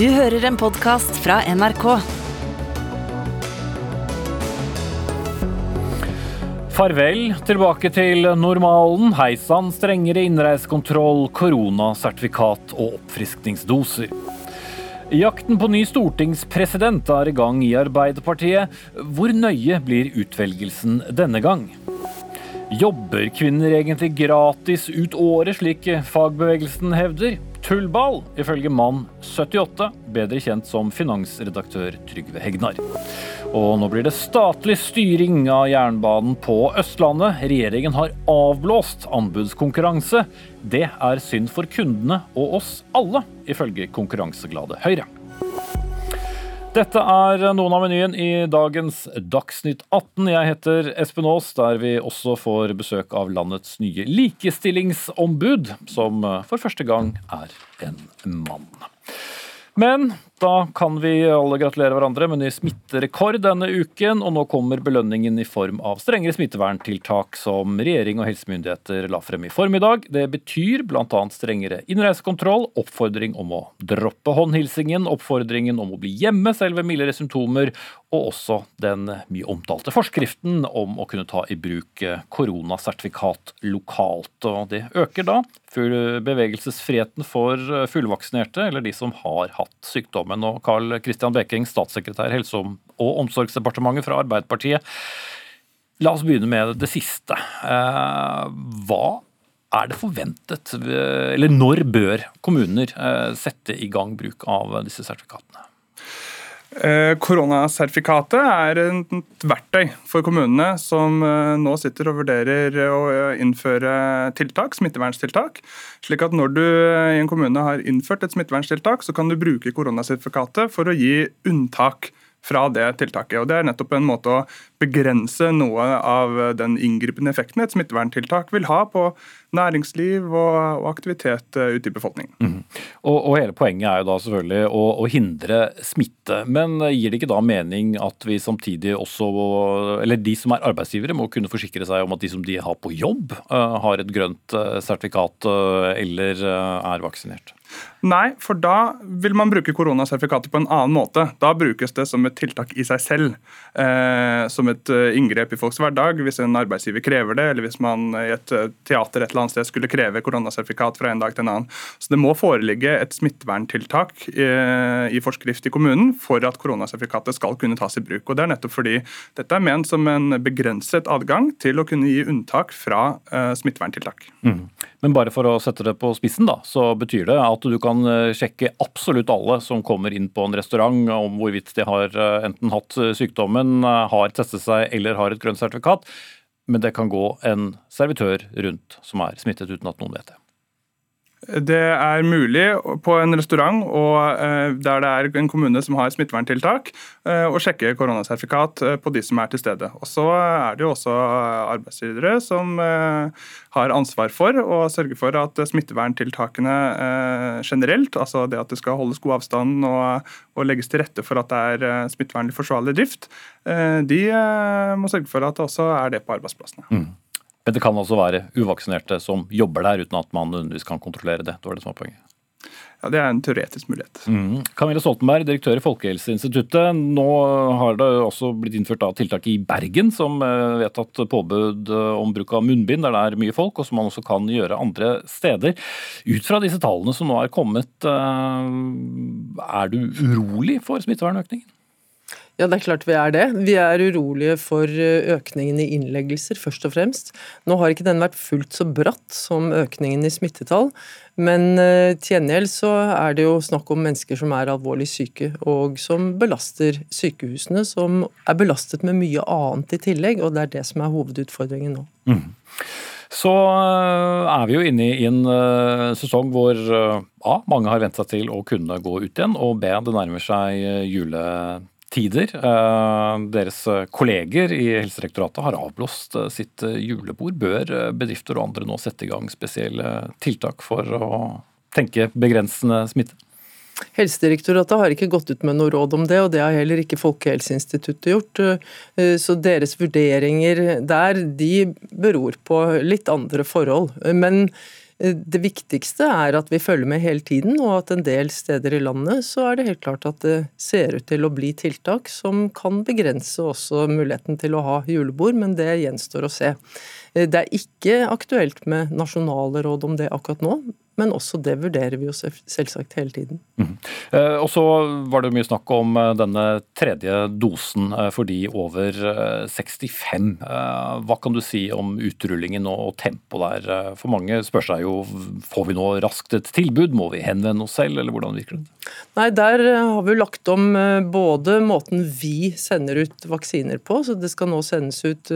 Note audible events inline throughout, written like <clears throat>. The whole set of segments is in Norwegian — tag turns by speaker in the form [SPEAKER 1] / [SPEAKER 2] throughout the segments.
[SPEAKER 1] Du hører en podkast fra NRK.
[SPEAKER 2] Farvel, tilbake til normalen. Hei sann, strengere innreisekontroll, koronasertifikat og oppfriskningsdoser. Jakten på ny stortingspresident er i gang i Arbeiderpartiet. Hvor nøye blir utvelgelsen denne gang? Jobber kvinner egentlig gratis ut året, slik fagbevegelsen hevder? Tullball, ifølge mann 78, bedre kjent som finansredaktør Trygve Hegnar. Og nå blir det statlig styring av jernbanen på Østlandet. Regjeringen har avblåst anbudskonkurranse. Det er synd for kundene og oss alle, ifølge konkurranseglade Høyre. Dette er noen av menyen i dagens Dagsnytt 18. Jeg heter Espen Aas, der vi også får besøk av landets nye likestillingsombud, som for første gang er en mann. Men da kan vi alle gratulere hverandre med ny smitterekord denne uken, og nå kommer belønningen i form av strengere smitteverntiltak som regjering og helsemyndigheter la frem i formiddag. Det betyr bl.a. strengere innreisekontroll, oppfordring om å droppe håndhilsingen, oppfordringen om å bli hjemme selv ved mildere symptomer, og også den mye omtalte forskriften om å kunne ta i bruk koronasertifikat lokalt. Og det øker da bevegelsesfriheten for fullvaksinerte, eller de som har hatt sykdommen. Og Carl Christian Beking, statssekretær Helse- og omsorgsdepartementet fra Arbeiderpartiet. La oss begynne med det siste. Eh, hva er det forventet, eller når bør kommuner eh, sette i gang bruk av disse sertifikatene?
[SPEAKER 3] Eh, koronasertifikatet er et verktøy for kommunene som eh, nå sitter og vurderer å innføre tiltak, smitteverntiltak. Slik at når du i en kommune har innført et smitteverntiltak, så kan du bruke koronasertifikatet for å gi unntak fra det tiltaket. Og Det er nettopp en måte å begrense noe av den inngripende effekten et smitteverntiltak vil ha på næringsliv og, og aktivitet eh, ute i befolkningen. Mm.
[SPEAKER 2] Og, og, Hele poenget er jo da selvfølgelig å, å, hindre smitte. Men gir det ikke da mening at vi samtidig også, eller de som er arbeidsgivere, må kunne forsikre seg om at de som de har på jobb, uh, har et grønt sertifikat eller er vaksinert?
[SPEAKER 3] Nei, for da vil man bruke koronasertifikatet på en annen måte. Da brukes det som et tiltak i seg selv. Eh, som et inngrep i folks hverdag hvis en arbeidsgiver krever det, eller hvis man i et teater et eller annet sted skulle kreve koronasertifikat fra en dag til en annen. Så det må foreligge et smitteverntiltak i, i forskrift i kommunen for at koronasertifikatet skal kunne tas i bruk. Og Det er nettopp fordi dette er ment som en begrenset adgang til å kunne gi unntak fra uh, smitteverntiltak. Mm.
[SPEAKER 2] Men bare for å sette det på spissen, da, så betyr det at du kan eh, sjekke absolutt alle som kommer inn på en restaurant om hvorvidt de har eh, enten hatt sykdommen, har testet seg eller har et grønt sertifikat men det kan gå en servitør rundt som er smittet uten at noen vet det.
[SPEAKER 3] Det er mulig på en restaurant og eh, der det er en kommune som har smitteverntiltak, eh, å sjekke koronasertifikat eh, på de som er til stede. Og Så er det jo også arbeidsgivere som har ansvar for å sørge for at smitteverntiltakene generelt, altså det at det skal holdes god avstand og, og legges til rette for at det er smittevernlig forsvarlig drift, de må sørge for at det også er det på arbeidsplassene. Mm.
[SPEAKER 2] Men det kan også være uvaksinerte som jobber der uten at man nødvendigvis kan kontrollere det. Det var det som var poenget.
[SPEAKER 3] Ja, Det er en teoretisk mulighet.
[SPEAKER 2] Mm. Camilla Stoltenberg, direktør i Folkehelseinstituttet. Nå har det også blitt innført tiltak i Bergen som eh, vedtatt påbud eh, om bruk av munnbind, der det er mye folk, og som man også kan gjøre andre steder. Ut fra disse tallene som nå er kommet, eh, er du urolig for smittevernøkningen?
[SPEAKER 4] Ja, det er klart vi er det. Vi er urolige for eh, økningen i innleggelser, først og fremst. Nå har ikke den vært fullt så bratt som økningen i smittetall, men eh, til gjengjeld så er det jo snakk om mennesker som er alvorlig syke, og som belaster sykehusene, som er belastet med mye annet i tillegg, og det er det som er hovedutfordringen nå. Mm.
[SPEAKER 2] Så eh, er vi jo inne i en sesong hvor A, mange har vent seg til å kunne gå ut igjen, og B, det nærmer seg jule tider. Eh, deres kolleger i Helsedirektoratet har avblåst eh, sitt eh, julebord. Bør bedrifter og andre nå sette i gang spesielle tiltak for å tenke begrensende smitte?
[SPEAKER 4] Helsedirektoratet har ikke gått ut med noe råd om det, og det har heller ikke Folkehelseinstituttet gjort. Så deres vurderinger der, de beror på litt andre forhold. Men Det viktigste er at vi følger med hele tiden, og at en del steder i landet så er det helt klart at det ser ut til å bli tiltak som kan begrense også muligheten til å ha julebord, men det gjenstår å se. Det er ikke aktuelt med nasjonale råd om det akkurat nå, men også det vurderer vi jo selvsagt hele tiden. Mm.
[SPEAKER 2] og så var det mye snakk om eh, denne tredje dosen eh, for de over 65. hva kan du si om utrullingen og tempoet der? For mange spør seg jo får vi nå raskt et tilbud, må vi henvende oss selv, eller hvordan virker det?
[SPEAKER 4] Nei, Der har vi lagt om både måten vi sender ut vaksiner på, så det skal nå sendes ut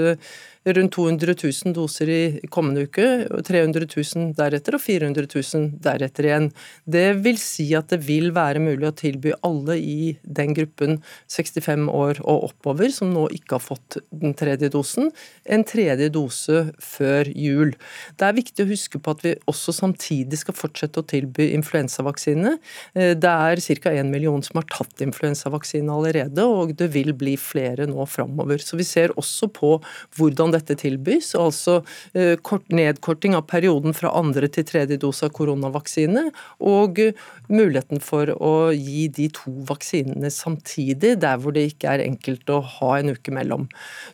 [SPEAKER 4] rundt 200 000 doser i kommende uke, 300 000 deretter og 400 000 deretter igjen. Det vil si at det vil være mulig å tilby alle i den gruppen 65 år og oppover, som nå ikke har fått den tredje dosen, en tredje dose før jul. Det er viktig å huske på at vi også samtidig skal fortsette å tilby influensavaksine. Eh, det er ca. 1 million som har tatt influensavaksine allerede, og det vil bli flere nå framover. Så vi ser også på hvordan dette tilbys, altså eh, nedkorting av perioden fra andre til tredje dose av koronavaksine, og muligheten for å gi de to vaksinene samtidig, der hvor det ikke er enkelt å ha en uke mellom.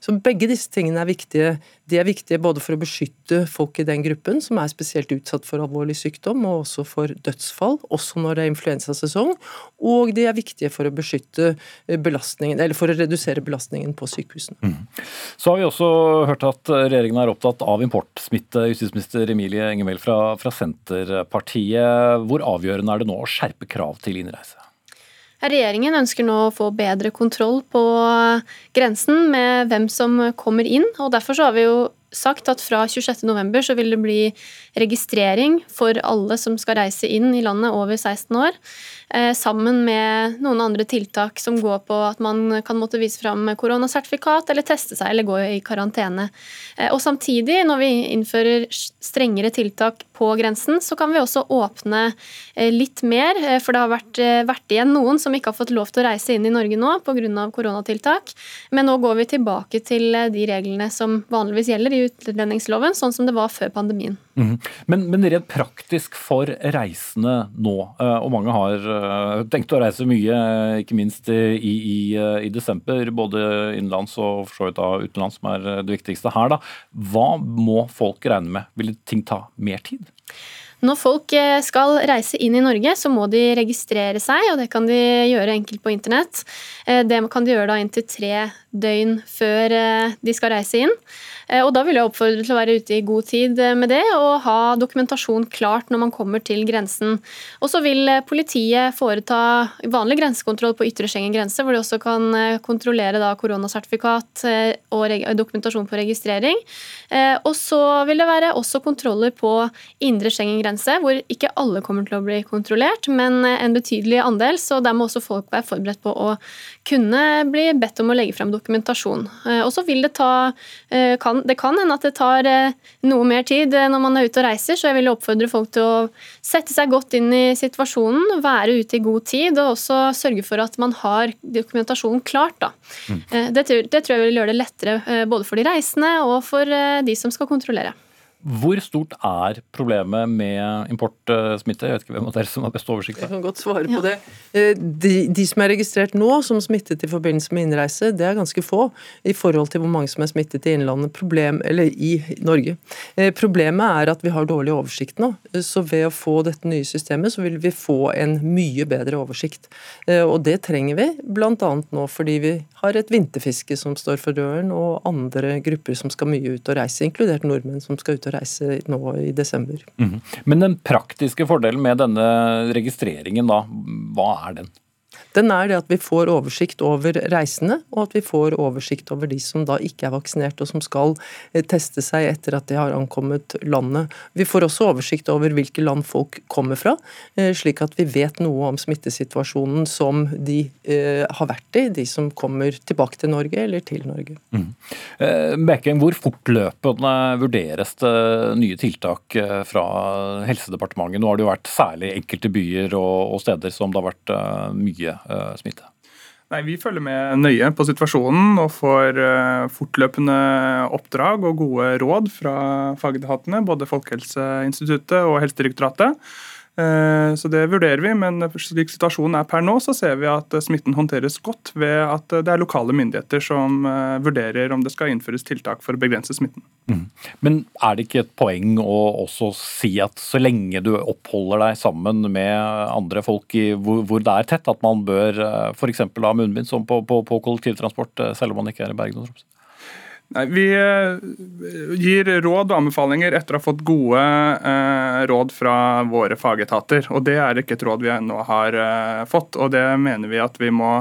[SPEAKER 4] Så begge disse tingene er viktige. De er viktige både for å beskytte folk i den gruppen som er spesielt utsatt for alvorlig sykdom, og også for dødsfall, også når det er influensasesong, og de er viktige for å beskytte belastningen, eller for å redusere belastningen på sykehusene. Mm.
[SPEAKER 2] Så har vi også hørt at regjeringen er opptatt av importsmitte. Justisminister Emilie Enger fra, fra Senterpartiet. Hvor avgjørende er det nå å skjerpe krav til innreise?
[SPEAKER 5] Regjeringen ønsker nå å få bedre kontroll på grensen med hvem som kommer inn. og Derfor har vi jo sagt at fra 26.11 så vil det bli registrering for alle som skal reise inn i landet over 16 år. Eh, sammen med noen andre tiltak som går på at man kan måtte vise fram koronasertifikat eller teste seg eller gå i karantene. Eh, og Samtidig, når vi innfører strengere tiltak på grensen, så kan vi også åpne eh, litt mer. For det har vært, vært igjen noen som ikke har fått lov til å reise inn i Norge nå pga. koronatiltak. Men nå går vi tilbake til de reglene som vanligvis gjelder i utlendingsloven, sånn som det var før pandemien.
[SPEAKER 2] Mm. Men, men, rent praktisk for reisende nå, og mange har Eh, tenkt å reise mye, ikke minst i, i, i desember. Både innenlands og for så vidt utenlands, som er det viktigste her. Da. Hva må folk regne med? Vil ting ta mer tid?
[SPEAKER 5] Når folk eh, skal reise inn i Norge, så må de registrere seg, og det kan de gjøre enkelt på internett. Eh, det kan de gjøre da inntil tre døgn før de skal reise inn. Eh, og Da vil jeg oppfordre til å være ute i god tid eh, med det, og ha dokumentasjon klart når man kommer til grensen. Og så vil eh, politiet foreta vanlig grensekontroll på ytre Schengen grense, hvor de også kan kontrollere koronasertifikat og dokumentasjon på registrering. Og så vil det være også kontroller på indre Schengen grense, hvor ikke alle kommer til å bli kontrollert, men en betydelig andel. Så der må også folk være forberedt på å kunne bli bedt om å legge frem dokumentasjon. Og så vil det ta kan det kan hende at det tar eh, noe mer tid eh, når man er ute og reiser, så jeg vil oppfordre folk til å sette seg godt inn i situasjonen, være ute i god tid og også sørge for at man har dokumentasjonen klart. Da. Mm. Eh, det, det tror jeg vil gjøre det lettere både for de reisende og for de som skal kontrollere.
[SPEAKER 2] Hvor stort er problemet med importsmitte? Jeg vet ikke hvem av dere som har best oversikt.
[SPEAKER 4] Jeg kan godt svare på det. Eh, de, de, som er registrert nå som smittet i forbindelse med innreise, det er ganske få i forhold til hvor mange som er smittet i innlandet, problem, eller i Norge. Eh, problemet er at vi har dårlig oversikt nå. Så ved å få dette nye systemet, så vil vi få en mye bedre oversikt. Eh, og det trenger vi, bl.a. nå fordi vi har et vinterfiske som står for døren, og andre grupper som skal mye ut og reise, inkludert nordmenn som skal ut og reise nå i desember.
[SPEAKER 2] Mm. Men den praktiske fordelen med denne registreringen, da, hva er den?
[SPEAKER 4] Den er det at vi får oversikt over reisende, og at vi får oversikt over de som da ikke er vaksinert og som skal eh, teste seg etter at de har ankommet landet. Vi får også oversikt over hvilke land folk kommer fra, eh, slik at vi vet noe om smittesituasjonen som de eh, har vært i, de som kommer tilbake til Norge eller til Norge. Mm.
[SPEAKER 2] Bekking, hvor fortløpende vurderes det nye tiltak fra Helsedepartementet? Nå har det jo vært særlig enkelte byer og steder som det har vært mye smitte?
[SPEAKER 3] Nei, Vi følger med nøye på situasjonen og får uh, fortløpende oppdrag og gode råd fra fagetatene, både Folkehelseinstituttet og Helsedirektoratet. Uh, så Det vurderer vi, men slik situasjonen er per nå, så ser vi at smitten håndteres godt ved at det er lokale myndigheter som vurderer om det skal innføres tiltak for å begrense smitten.
[SPEAKER 2] Mm. Men er det ikke et poeng å også si at så lenge du oppholder deg sammen med andre folk i, hvor, hvor, det er tett, at man bør eh, f.eks. ha munnbind som på, på, på, kollektivtransport, eh, selv om man ikke er i Bergen og Tromsø?
[SPEAKER 3] Nei, Vi eh, gir råd og anbefalinger etter å ha fått gode eh, råd fra våre fagetater. og Det er ikke et råd vi ennå har eh, fått. og Det mener vi at vi må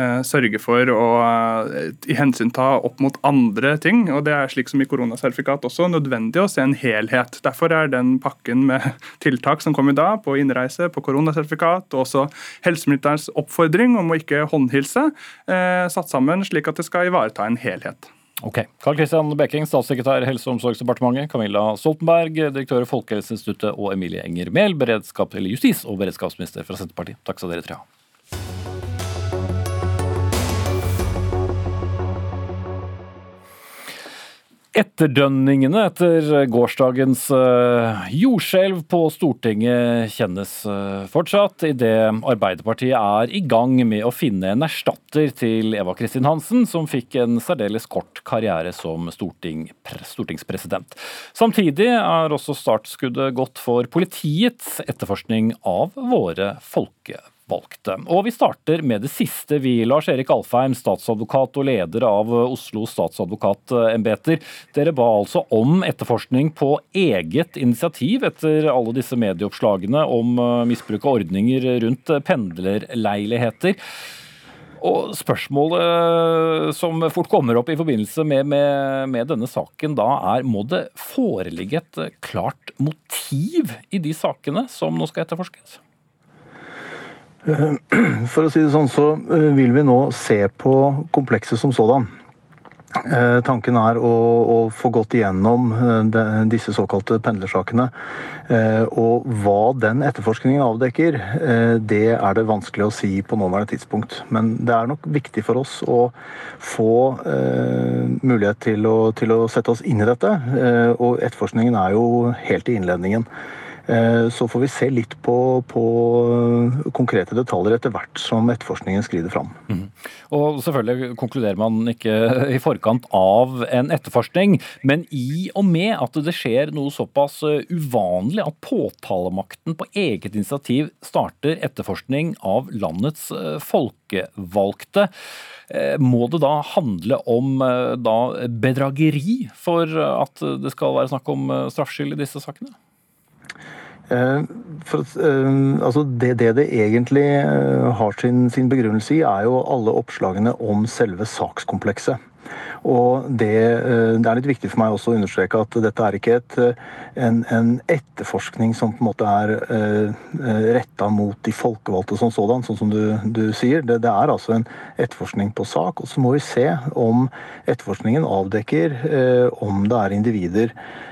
[SPEAKER 3] Eh, sørge for å eh, i hensynta opp mot andre ting. og Det er slik som i koronasertifikat også nødvendig å se en helhet. Derfor er den pakken med <laughs> tiltak som kom i dag, på innreise, på koronasertifikat, og også helseministerens oppfordring om å ikke håndhilse, eh, satt sammen slik at det skal ivareta en helhet.
[SPEAKER 2] Ok. Karl Kristian Beking, statssekretær Helse- og omsorgsdepartementet, Camilla Stoltenberg, direktør i Folkehelseinstituttet, og Emilie Enger Mehl, justis- og beredskapsminister fra Senterpartiet. Takk skal dere tre ha. Etterdønningene etter gårsdagens uh, jordskjelv på Stortinget kjennes uh, fortsatt, idet Arbeiderpartiet er i gang med å finne en erstatter til Eva Kristin Hansen, som fikk en særdeles kort karriere som storting, stortingspresident. Samtidig er også startskuddet gått for politiets etterforskning av våre folkevalgte valgte. Og vi starter med det siste, vi. Lars Erik Alfheim, statsadvokat og leder av Oslo statsadvokatembeter. Dere ba altså om etterforskning på eget initiativ etter alle disse medieoppslagene om eh, misbruk av ordninger rundt pendlerleiligheter. Og Spørsmålet som fort kommer opp i forbindelse med, med, med, denne saken, da er må det foreligge et klart motiv i de sakene som nå skal etterforskes?
[SPEAKER 6] Eh, <clears throat> for å si det sånn, så eh, vil vi nå se på komplekset som sådan. Eh, tanken er å, å, få gått igjennom de, disse såkalte pendlersakene. Og hva den etterforskningen avdekker, det er det vanskelig å si på nåværende tidspunkt. Men det er nok viktig for oss å få mulighet til å, til å sette oss inn i dette. Og etterforskningen er jo helt i innledningen. Eh, så får vi se litt på, på, konkrete detaljer etter hvert som etterforskningen skrider fram. Mm.
[SPEAKER 2] Og selvfølgelig konkluderer man ikke i forkant av en etterforskning, men i og med at det skjer noe såpass eh, uvanlig at påtalemakten på eget initiativ starter etterforskning av landets eh, folkevalgte, må det da handle om da bedrageri for at det skal være snakk om straffskyld i disse sakene?
[SPEAKER 6] Eh, for, eh, altså det, det, det egentlig eh, har sin, sin, begrunnelse i, er jo alle oppslagene om selve sakskomplekset. Og det, det, er litt viktig for meg også å understreke at dette er ikke et, en, en, etterforskning som på en måte er uh, retta mot de folkevalgte som sådan, sånn som du, du sier. Det, det, er altså en etterforskning på sak. Og så må vi se om etterforskningen avdekker uh, om det er individer Eh,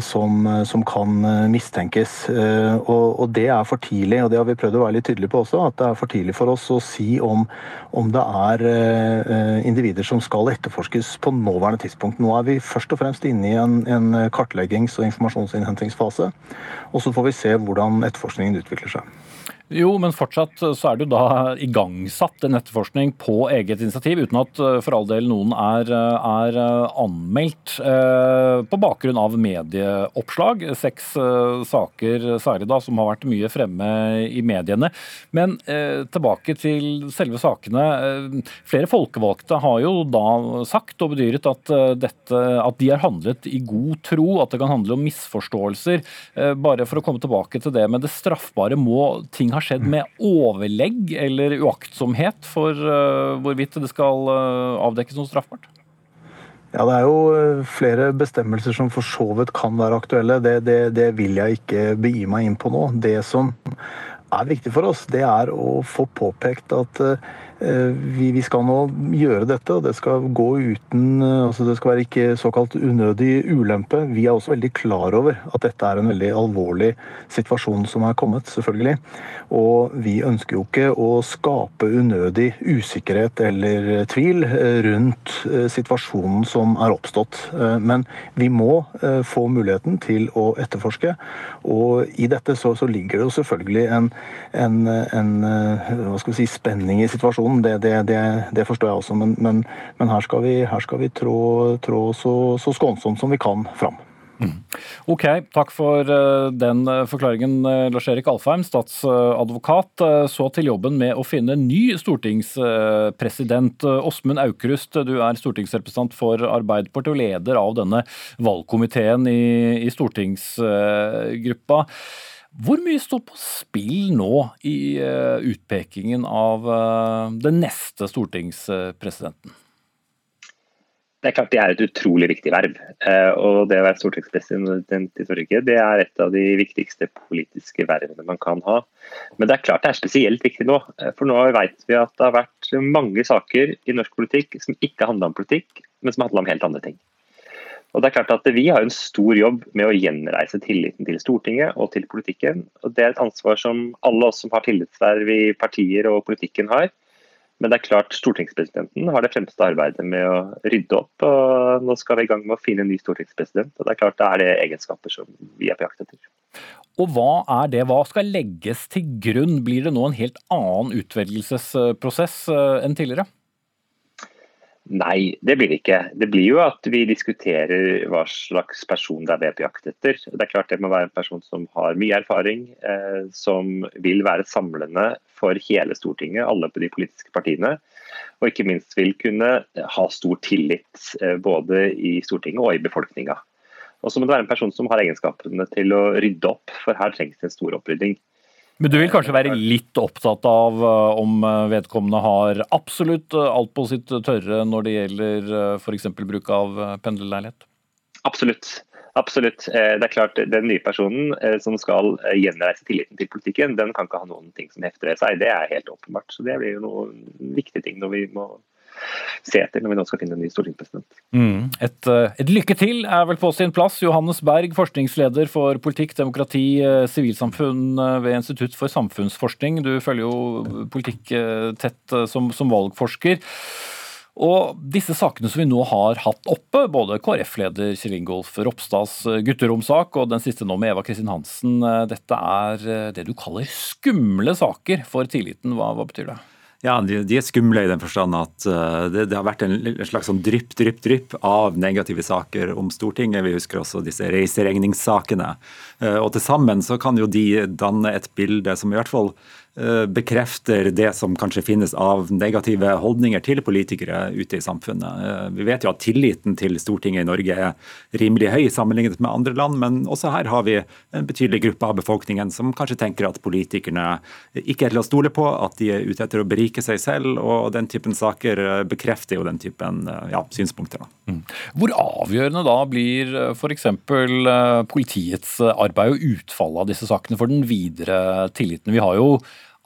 [SPEAKER 6] som, som, kan eh, mistenkes. Eh, og, og, det er for tidlig, og det har vi prøvd å være litt tydelige på også, at det er for tidlig for oss å si om, om det er individer som skal etterforskes på nåværende tidspunkt. Nå er vi først og fremst inne i en, en kartleggings- og informasjonsinnhentingsfase. Og så får vi se hvordan etterforskningen utvikler seg.
[SPEAKER 2] Jo, men fortsatt så er det jo da igangsatt en etterforskning på eget initiativ, uten at eh, for all del noen er, eh, er eh, anmeldt på bakgrunn av medieoppslag. Seks saker særlig da, som har vært mye fremme i mediene. Men tilbake til selve sakene. Flere folkevalgte har jo da sagt og bedyret at, dette, at de har handlet i god tro, at det kan handle om misforståelser. Bare for å komme tilbake til det med det straffbare, må ting ha skjedd med overlegg eller uaktsomhet for uh, hvorvidt det skal uh, avdekkes noe straffbart?
[SPEAKER 6] Ja, Det er jo eh, flere bestemmelser som for så vidt kan være aktuelle. Det, det, det vil jeg ikke begi meg inn på nå. Det som er viktig for oss, det er å få påpekt at vi, vi, skal nå gjøre dette, og det skal gå uten altså Det skal være ikke såkalt unødig ulempe. Vi er også veldig klar over at dette er en veldig alvorlig situasjon som er kommet, selvfølgelig. Og vi ønsker jo ikke å skape unødig usikkerhet eller tvil rundt situasjonen som er oppstått. Men vi må få muligheten til å etterforske. Og i dette så, så ligger det jo selvfølgelig en, en, en hva skal vi si, spenning i situasjonen. Det, det, det, det forstår jeg også, men, men, men, her skal vi, her skal vi trå, trå så, så, skånsomt som vi kan fram.
[SPEAKER 2] Mm. Ok, takk for uh, den uh, forklaringen, uh, Lars-Erik Alfheim, statsadvokat. Så til jobben med å finne ny stortingspresident. Åsmund Aukrust, du er stortingsrepresentant for Arbeiderpartiet og leder av denne valgkomiteen i, i stortingsgruppa. Hvor mye står på spill nå i uh, utpekingen av uh, den neste stortingspresidenten?
[SPEAKER 7] Det er klart det er et utrolig viktig verv. Uh, og Det å være stortingspresident i Norge det er et av de viktigste politiske vervene man kan ha. Men det er klart det er spesielt viktig nå. For nå vet vi at det har vært mange saker i norsk politikk som ikke handler om politikk, men som handler om helt andre ting. Og det er klart at Vi har en stor jobb med å gjenreise tilliten til Stortinget og til politikken. og Det er et ansvar som alle oss som har tillitsverv i partier og politikken har. Men det er klart stortingspresidenten har det fremste arbeidet med å rydde opp. og Nå skal vi i gang med å finne en ny stortingspresident. og Det er klart det er det egenskaper som vi er på jakt etter.
[SPEAKER 2] Og Hva er det? Hva skal legges til grunn? Blir det nå en helt annen utvelgelsesprosess eh, enn tidligere?
[SPEAKER 7] Nei, det blir det ikke. Det blir jo at vi diskuterer hva slags person det er vi er på jakt etter. Det er klart det må være en person som har mye erfaring, eh, som vil være samlende for hele Stortinget, alle på de politiske partiene. Og ikke minst vil kunne ha stor tillit eh, både i Stortinget og i befolkninga. Og så må det være en person som har egenskapene til å rydde opp, for her trengs det en stor opprydding.
[SPEAKER 2] Men du vil kanskje være litt opptatt av eh, om eh, vedkommende har absolutt eh, alt på sitt tørre når det gjelder f.eks. bruk av pendlerleilighet?
[SPEAKER 7] Absolutt. Absolutt. Det er klart, Den nye personen som skal gjenreise tilliten til politikken, den kan ikke ha noen ting som hefter ved seg. Det er helt åpenbart. Så Det blir jo noen viktige ting når vi må se etter når vi nå skal finne en ny stortingspresident.
[SPEAKER 2] Mm. Et, eh, et, lykke til er vel på sin plass. Johannes Berg, forskningsleder for politikk, demokrati, eh, sivilsamfunn eh, ved Institutt for samfunnsforskning. Du følger jo politikk tett som, som valgforsker. Og disse sakene som vi nå har hatt oppe, både KrF-leder Kjell Ingolf Ropstads gutteromsak og den siste nå med Eva Kristin Hansen, dette er det du kaller skumle saker for tilliten. Hva, hva betyr det?
[SPEAKER 8] Ja, de, er skumle i den forstand at uh, det, har vært en, slags sånn drypp, drypp, drypp av negative saker om Stortinget. Vi husker også disse reiseregningssakene. Uh, og til sammen så kan jo de danne et bilde som i hvert fall Eh, bekrefter det som kanskje finnes av negative holdninger til politikere ute i samfunnet. Eh, vi vet jo at tilliten til Stortinget i Norge er rimelig høy sammenlignet med andre land, men også her har vi en betydelig gruppe av befolkningen som kanskje tenker at politikerne ikke er til å stole på, at de er ute etter å berike seg selv, og den typen saker eh, bekrefter jo den typen ja, synspunkter. Mm.
[SPEAKER 2] Hvor avgjørende da blir f.eks. politiets arbeid og utfallet av disse sakene for den videre tilliten? Vi har jo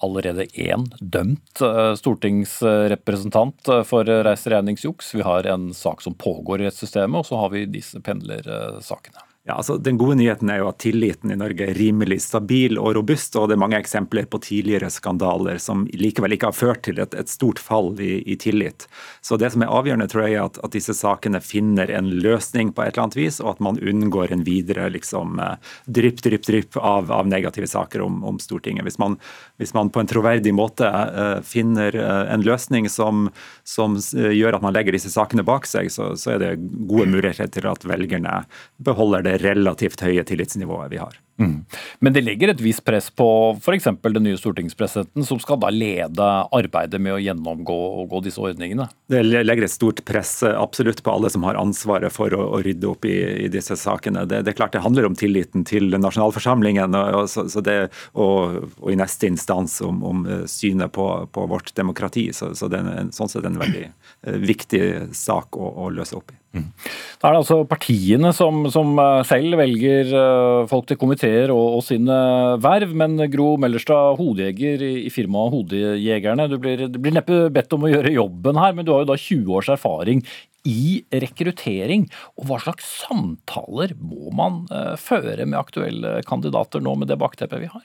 [SPEAKER 2] allerede én dømt eh, stortingsrepresentant eh, for reiseregningsjuks. Vi har en sak som pågår i rettssystemet, og så har vi disse pendlersakene.
[SPEAKER 8] Ja, altså Den gode nyheten er jo at tilliten i Norge er rimelig stabil og robust, og det er mange eksempler på tidligere skandaler som likevel ikke har ført til et, et stort fall i, i, tillit. Så Det som er avgjørende, tror jeg, er at, at, disse sakene finner en løsning på et eller annet vis, og at man unngår en videre liksom, eh, drypp, drypp, drypp av, av negative saker om, om Stortinget. Hvis man, hvis man, på en troverdig måte uh, finner uh, en løsning som, som uh, gjør at man legger disse sakene bak seg, så, så er det gode muligheter til at velgerne beholder det relativt høye tillitsnivået vi har.
[SPEAKER 2] Mm. Men det legger et visst press på f.eks. den nye stortingspresidenten, som skal da lede arbeidet med å gjennomgå disse ordningene?
[SPEAKER 8] Det legger et stort press absolutt på alle som har ansvaret for å, å rydde opp i, i disse sakene. Det, det, er klart det handler om tilliten til nasjonalforsamlingen, og, og, så, så det, og, og, i neste instans om, om eh, synet på, på, vårt demokrati. Så, så det er en, sånn sett en veldig eh, viktig sak å, å løse opp i.
[SPEAKER 2] Da er det altså partiene som, som eh, selv velger eh, folk til komiteer og, og, sine verv, men Gro Mellerstad, hodejeger i, firmaet Hodejegerne, du blir, du blir neppe bedt om å gjøre jobben her, men du har jo da 20 års erfaring i rekruttering. Og hva slags samtaler må man uh, føre med aktuelle kandidater nå med det bakteppet vi har?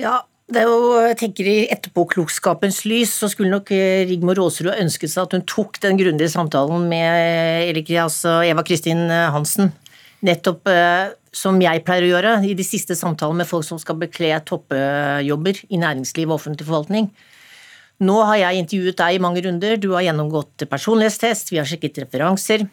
[SPEAKER 9] Ja, det er jo, jeg tenker I etterpåklokskapens lys så skulle nok eh, Rigmor Aasrud ønsket seg at hun tok den grundige samtalen med altså Eva Kristin eh, Hansen. Nettopp som jeg pleier å gjøre i de siste samtalene med folk som skal bekle toppjobber i næringsliv og offentlig forvaltning. Nå har jeg intervjuet deg i mange runder, du har gjennomgått personlighetstest, vi har sjekket referanser.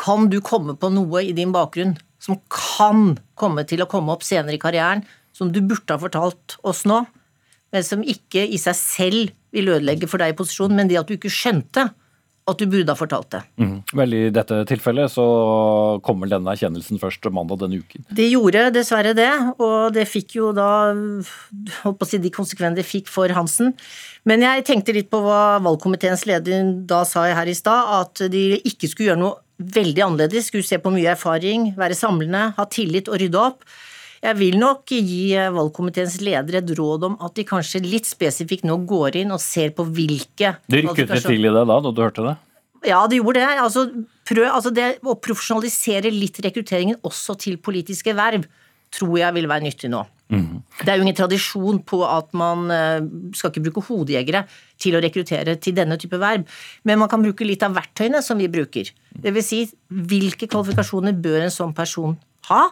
[SPEAKER 9] Kan du komme på noe i din bakgrunn som kan komme til å komme opp senere i karrieren, som du burde ha fortalt oss nå, men som ikke i seg selv vil ødelegge for deg i posisjonen, men det at du ikke skjønte at du burde ha fortalt det.
[SPEAKER 2] Mm. Vel, I dette tilfellet så kommer denne erkjennelsen først mandag denne uken.
[SPEAKER 9] Det gjorde dessverre det, og det fikk jo da holdt på å si de konsekvensene det fikk for Hansen. Men jeg tenkte litt på hva valgkomiteens leder da sa her i stad, at de ikke skulle gjøre noe veldig annerledes, skulle se på mye erfaring, være samlende, ha tillit og rydde opp. Jeg vil nok gi valgkomiteens leder et råd om at de kanskje litt spesifikt nå går inn og ser på hvilke
[SPEAKER 2] Du rykket litt til i det da, da du hørte det?
[SPEAKER 9] Ja, det gjorde det. Altså, prøv, altså det å profesjonalisere litt rekrutteringen også til politiske verv tror jeg vil være nyttig nå. Mm. Det er jo ingen tradisjon på at man eh, skal ikke bruke hodejegere til å rekruttere til denne type verv, men man kan bruke litt av verktøyene som vi bruker. Det vil si, hvilke kvalifikasjoner bør en sånn person ha?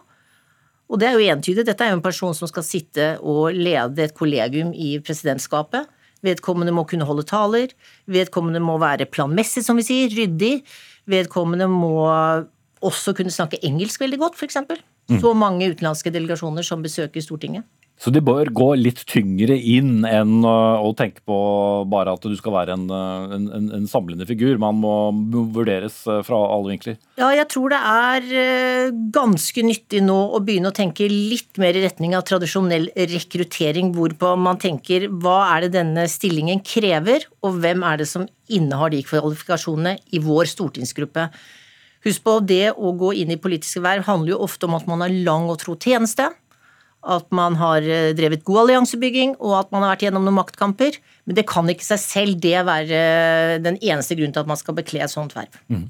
[SPEAKER 9] Og det er jo entydig. Dette er jo en person som skal sitte og lede et kollegium i presidentskapet. Vedkommende må kunne holde taler. Vedkommende må være planmessig, som vi sier, ryddig. Vedkommende må også kunne snakke engelsk veldig godt, f.eks. Mm. Så mange utenlandske delegasjoner som besøker Stortinget.
[SPEAKER 2] Så de bør gå litt tyngre inn enn å tenke på bare at du skal være en, en, en samlende figur. Man må vurderes eh, fra alle vinkler.
[SPEAKER 9] Ja, jeg tror det er eh, ganske nyttig nå å begynne å tenke litt mer i retning av tradisjonell rekruttering, hvorpå man tenker hva er det denne stillingen krever, og hvem er det som innehar de kvalifikasjonene i vår stortingsgruppe. Husk på, det å gå inn i politiske verv handler jo ofte om at man har lang og tro tjeneste at man har eh, drevet god alliansebygging, og at man har vært gjennom noen maktkamper. Men det kan ikke seg selv det være eh, den eneste grunnen til at man skal bekle et sånt verv. Mm.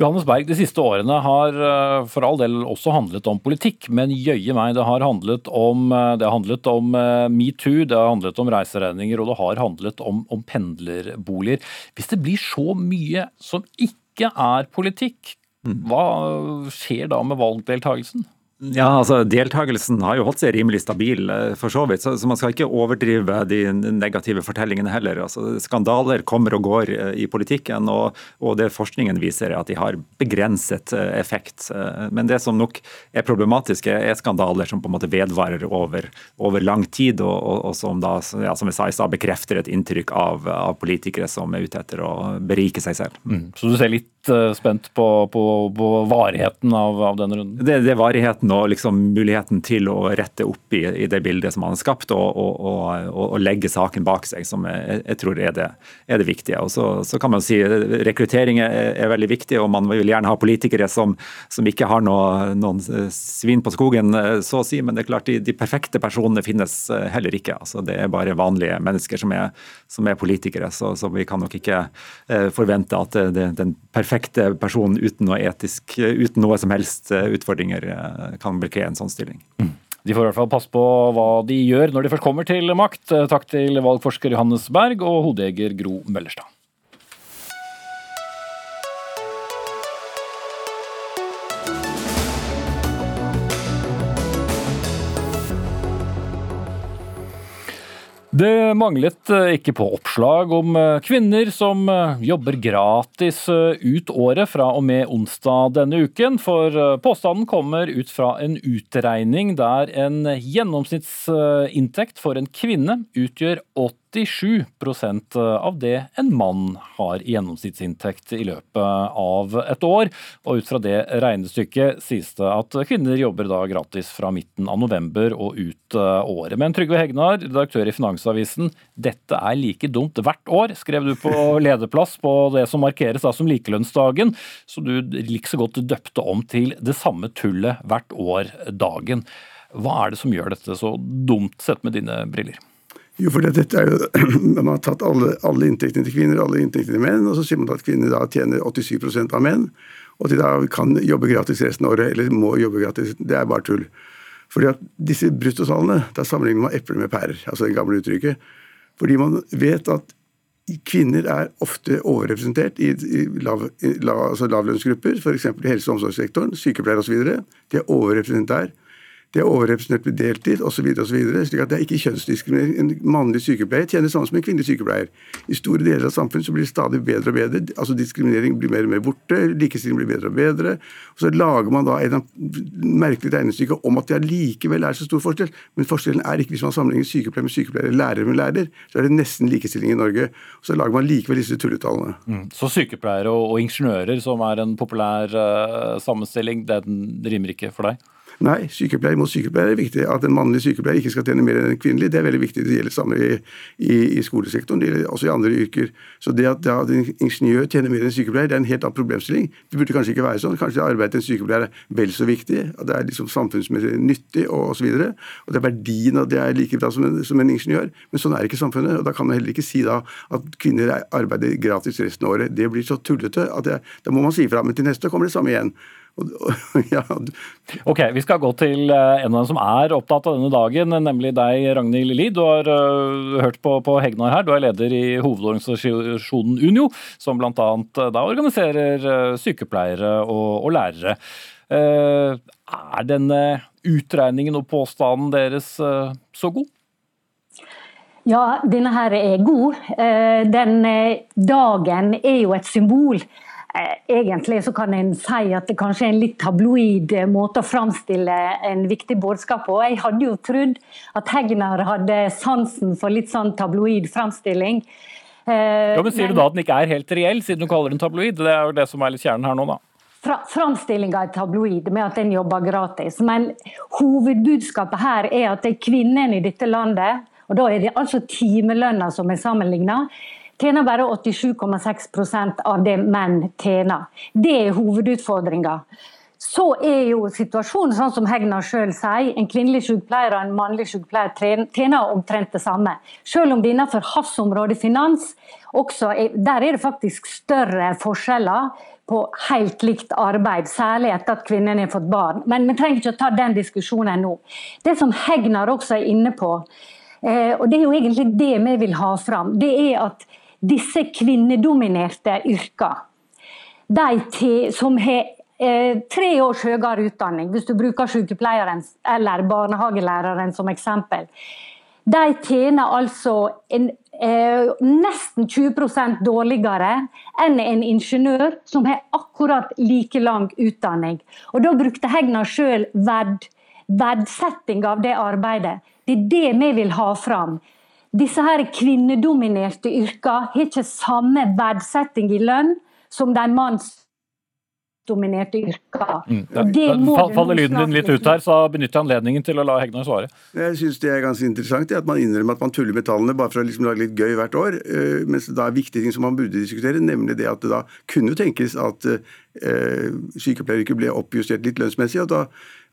[SPEAKER 2] Johannes Berg, de siste årene har eh, for all del også handlet om politikk, men jøye meg, det har handlet om, det har handlet om metoo, det har handlet om reiseregninger, og det har handlet om, om pendlerboliger. Hvis det blir så mye som ikke er politikk, mm. hva skjer da med valgdeltakelsen?
[SPEAKER 8] Ja, altså Deltakelsen har jo holdt seg rimelig stabil, eh, for så vidt. Så, så man skal ikke overdrive de negative fortellingene heller. Altså, skandaler kommer og går eh, i politikken, og, og, det forskningen viser er at de har begrenset eh, effekt. Men det som nok er problematisk, er skandaler som på en måte vedvarer over, over lang tid, og, og, og som da, ja, som jeg sa i stad, bekrefter et inntrykk av, av, politikere som er ute etter å berike seg selv.
[SPEAKER 2] Mm. Så du ser litt spent på, på, på varigheten av, av denne runden?
[SPEAKER 8] Det, det er varigheten muligheten og liksom muligheten til å rette opp i, i det bildet som han har skapt, og, og, og, og, legge saken bak seg, som jeg, jeg tror er det, er det, viktige. Og så, så, kan man si Rekruttering er, er, veldig viktig, og man vil gjerne ha politikere som, som ikke har noe, noen svin på skogen, så å si. Men det er klart, de, de perfekte personene finnes heller ikke. Altså, det er bare vanlige mennesker som er, som er politikere. Så, så, vi kan nok ikke eh, forvente at det, det, den perfekte personen uten noe etisk, uten noe som helst utfordringer eh, kan bli en sånn stilling. Mm.
[SPEAKER 2] De får i hvert fall passe på hva de gjør når de først kommer til makt. Takk til valgforsker Johannes Berg og hodejeger Gro Møllerstad. Det manglet eh, ikke på oppslag om eh, kvinner som eh, jobber gratis ut året fra og med onsdag denne uken, for påstanden kommer ut fra en utregning der en gjennomsnittsinntekt for en kvinne utgjør 87% av det en mann har i gjennomsnittsinntekt i løpet av et år. Og ut fra det regnestykket sies det at kvinner jobber da gratis fra midten av november og ut året. Men Trygve Hegnar, redaktør i Finansavisen, dette er like dumt hvert år, skrev du på <laughs> lederplass på det som markeres da som likelønnsdagen, så du like så godt døpte om til det samme tullet hvert år dagen. Hva er det som gjør dette så dumt, sett med dine briller?
[SPEAKER 10] Jo, for dette er jo, <clears throat> Man har tatt alle, alle, inntektene til kvinner alle inntektene til menn, og så sier man at kvinner da tjener 87% av menn, og at de da kan jobbe gratis resten av året, eller må jobbe gratis. Det er bare tull. Fordi at disse bruttotallene, da sammenligner man epler med pærer, altså det gamle uttrykket. Fordi man vet at kvinner er ofte overrepresentert i, i, lav, i lav, altså lavlønnsgrupper, f.eks. i helse- og omsorgssektoren, sykepleiere osv. De er overrepresentert der de er overrepresentert med deltid osv. slik at det er ikke kjønnsdiskriminering. En mannlig sykepleier tjener samme som en kvinnelig sykepleier. I store deler av samfunnet så blir det stadig bedre og bedre. altså Diskriminering blir mer og mer borte, likestilling blir bedre og bedre. og Så lager man da en merkelig regnestykke om at det allikevel er så stor forskjell. Men forskjellen er ikke hvis man sammenligner sykepleier med sykepleier, lærer med lærer. Så er det nesten likestilling i Norge. og Så lager man likevel disse tulletallene.
[SPEAKER 2] Mm. Så sykepleiere og, og, ingeniører, som er en populær uh, sammenstilling, den rimer ikke for deg?
[SPEAKER 10] Nei, sykepleier mot sykepleier er viktig. At en mannlig sykepleier ikke skal tjene mer enn en kvinnelig, det er veldig viktig. Det gjelder samme i, i, i skolesektoren, det gjelder også i andre yrker. Så det at, at en ingeniør tjener mer enn en sykepleier, det er en helt annen problemstilling. Det burde kanskje ikke være sånn. Kanskje arbeidet til en sykepleier er vel så viktig. at Det er liksom samfunnsmessig nyttig og osv. Og, og det er verdien at det er like bra som en, som en, ingeniør. Men sånn er ikke samfunnet. og Da kan man heller ikke si da at kvinner arbeider gratis resten av året. Det blir så tullete at det, da må man si ifra. Men til neste kommer det samme igjen. <laughs>
[SPEAKER 2] ja. Ok, Vi skal gå til eh, en av dem som er opptatt av denne dagen, nemlig deg, Ragnhild Lid. Du har uh, hørt på, på, Hegnar her. Du er leder i hovedorganisasjonen Unio, som bl.a. Uh, da organiserer uh, sykepleiere og, og lærere. Uh, er denne utregningen og påstanden deres så god?
[SPEAKER 11] Ja, denne her er god. Den dagen er jo et symbol Eh, egentlig så kan en si at det kanskje er en litt tabloid eh, måte å framstille en viktig budskap på. Jeg hadde jo trodd at Hegnar hadde sansen for litt sånn tabloid framstilling.
[SPEAKER 2] Eh, ja, men Sier du da at den ikke er helt reell, siden du kaller den tabloid? Det er jo det som er litt kjernen her nå, da.
[SPEAKER 11] Fra, framstillinga er tabloid med at en jobber gratis, men hovedbudskapet her er at det er kvinnene i dette landet, og da er det altså timelønna som er sammenligna, tjener bare 87,6% av det menn tjener. Det er hovedutfordringa. Så er jo situasjonen sånn som Hegna sjøl sier, en kvinnelig sykepleier og en mannlig sykepleier tjener omtrent det samme. Selv om det innenfor hans område, finans, er, der er det faktisk større forskjeller på helt likt arbeid, særlig etter at kvinnene har fått barn. Men vi trenger ikke å ta den diskusjonen nå. Det som Hegnar også er inne på, eh, og det er jo egentlig det vi vil ha fram, det er at disse kvinnedominerte yrkene, de som har eh, tre års høyere utdanning, hvis du bruker sykepleieren eller barnehagelæreren som eksempel, de tjener altså en, eh, nesten 20% dårligere enn en ingeniør som har akkurat like lang utdanning. Og Da brukte Hegna sjøl verd, verdsetting av det arbeidet. Det er det vi vil ha fram disse her kvinnedominerte yrkene har ikke samme verdsetting i lønn som de mannsdominerte yrkene. Mm.
[SPEAKER 2] Ja, faller lyden din litt ut her, så benytter jeg anledningen til å la Hegnar svare.
[SPEAKER 10] Jeg syns det er ganske interessant at man innrømmer at man tuller med tallene bare for å liksom lage litt gøy hvert år. Eh, mens det da er viktige ting som man burde diskutere, nemlig det at det da kunne tenkes at eh, sykepleieryrket ble oppjustert litt lønnsmessig. og da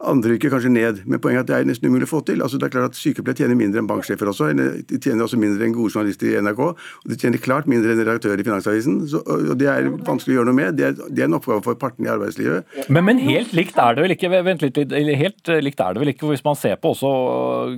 [SPEAKER 10] andre yrker kanskje ned. Men poenget er at det er nesten umulig å få til. Altså, det er klart at Sykepleiere tjener mindre enn banksjefer også. De tjener også mindre enn gode journalister i NRK. Og de tjener klart mindre enn redaktører i Finansavisen. Så, og Det er vanskelig å gjøre noe med. Det er, det er en oppgave for partene i arbeidslivet.
[SPEAKER 2] Men, men, helt likt er det vel ikke vent litt, helt likt er det vel ikke, hvis man ser på også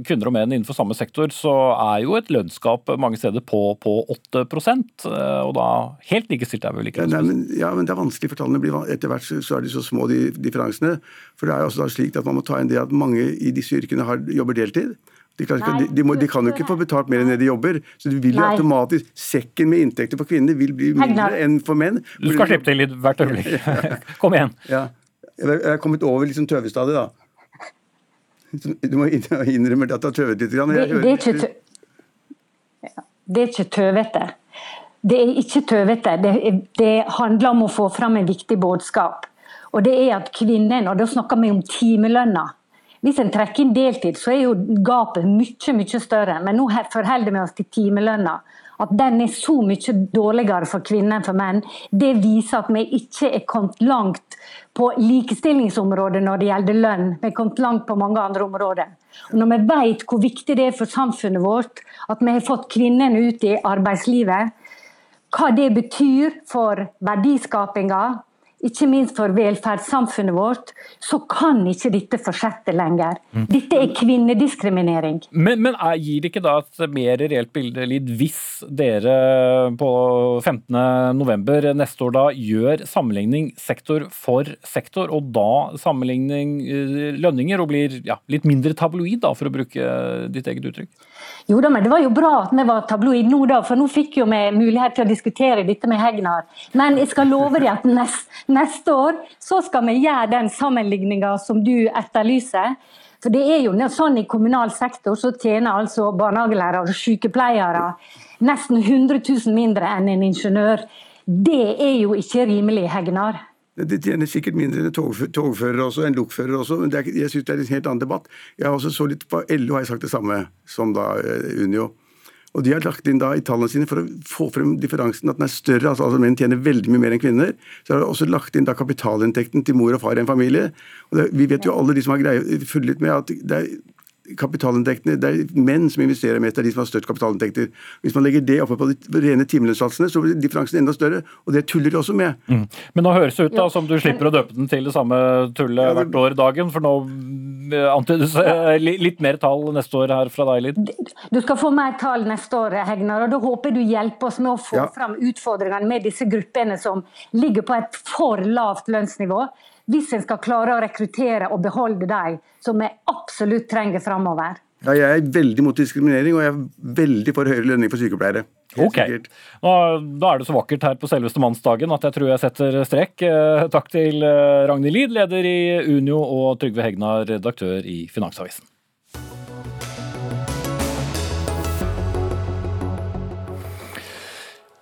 [SPEAKER 2] kvinner og menn innenfor samme sektor, så er jo et lønnsgap mange steder på, på 8% og da helt likestilt er vi vel ikke?
[SPEAKER 10] Ja, men, ja, men det er vanskelig for tallene. Etter hvert så er de så små, de differansene. For det er jo også da slik at man må ta inn det at mange i disse yrkene har, jobber deltid. De kan, Nei, de, de, må, de kan, jo ikke få betalt mer enn det de jobber. Så du vil jo automatisk, Sekken med inntekter for kvinner vil bli mindre enn for menn.
[SPEAKER 2] Du skal slippe til litt hvert øyeblikk. <laughs> Kom igjen.
[SPEAKER 10] Ja. Jeg er kommet over liksom tøvestadiet, da. Du må innrømme at du har tøvet litt.
[SPEAKER 11] Det, det er ikke tøvete. Det er ikke tøvete. Det, det handler om å få fram en viktig budskap. Og det er at kvinnen, og da snakker vi om timelønna. Hvis en trekker inn deltid, så er jo gapet mye mye større. Men nå forholder vi oss til timelønna. At den er så mye dårligere for kvinner enn for menn, det viser at vi ikke er kommet langt på likestillingsområdet når det gjelder lønn. Vi er kommet langt på mange andre områder. Og når vi vet hvor viktig det er for samfunnet vårt at vi har fått kvinnene ut i arbeidslivet, hva det betyr for verdiskapinga, ikke minst for velferdssamfunnet vårt, så kan ikke dette fortsette lenger. Mm. Dette er kvinnediskriminering.
[SPEAKER 2] Men, men er, gir det ikke da et mer reelt bilde, Lid, hvis dere på 15.11. neste år da gjør sammenligning sektor for sektor, og da sammenligning eh, lønninger, og blir ja, litt mindre tabloid, da, for å bruke ditt eget uttrykk?
[SPEAKER 11] Jo da, men det var jo bra at vi var tabloid nå, da, for nå fikk jo vi mulighet til å diskutere dette med Hegnar. Men jeg skal love deg at nest, neste år så skal vi gjøre den sammenligninga som du etterlyser. For det er jo sånn i kommunal sektor så tjener altså barnehagelærere og sykepleiere nesten 100 000 mindre enn en ingeniør. Det er jo ikke rimelig, Hegnar.
[SPEAKER 10] De tjener sikkert mindre enn togførere også, enn lokførere også, men er, jeg syns det er en helt annen debatt. Jeg har også så litt på LO har jeg sagt det samme som da eh, Unio. Og De har lagt inn da i tallene sine for å få frem differansen, at den er større. altså, altså Menn tjener veldig mye mer enn kvinner. Så har de også lagt inn da kapitalinntekten til mor og far i en familie. Og det, Vi vet jo alle de som har greie, fulgt med at det er kapitalinntektene, Det er menn som investerer mest, det er de som har størst kapitalinntekter. Hvis man legger det oppe på de rene timelønnssatsene, så blir differansen enda større. Og det tuller de også med. Mm.
[SPEAKER 2] Men nå høres det ut da som du slipper å døpe den til det samme tullet ja, hvert år dagen, for nå eh, antydes eh, litt mer tall neste år her fra deg, Lid?
[SPEAKER 11] Du skal få mer tall neste år, Hegnar, og da håper du hjelper oss med å få ja. fram utfordringene med disse gruppene som ligger på et for lavt lønnsnivå hvis en skal klare å rekruttere og beholde de som vi absolutt trenger framover.
[SPEAKER 10] Ja, jeg er veldig mot diskriminering, og jeg er veldig for høyere lønning for sykepleiere.
[SPEAKER 2] Ok, Nå, Da er det så vakkert her på selveste mannsdagen at jeg tror jeg setter strek. Eh, takk til eh, Ragnhild Lid, leder i Unio, og Trygve Hegnar, redaktør i Finansavisen.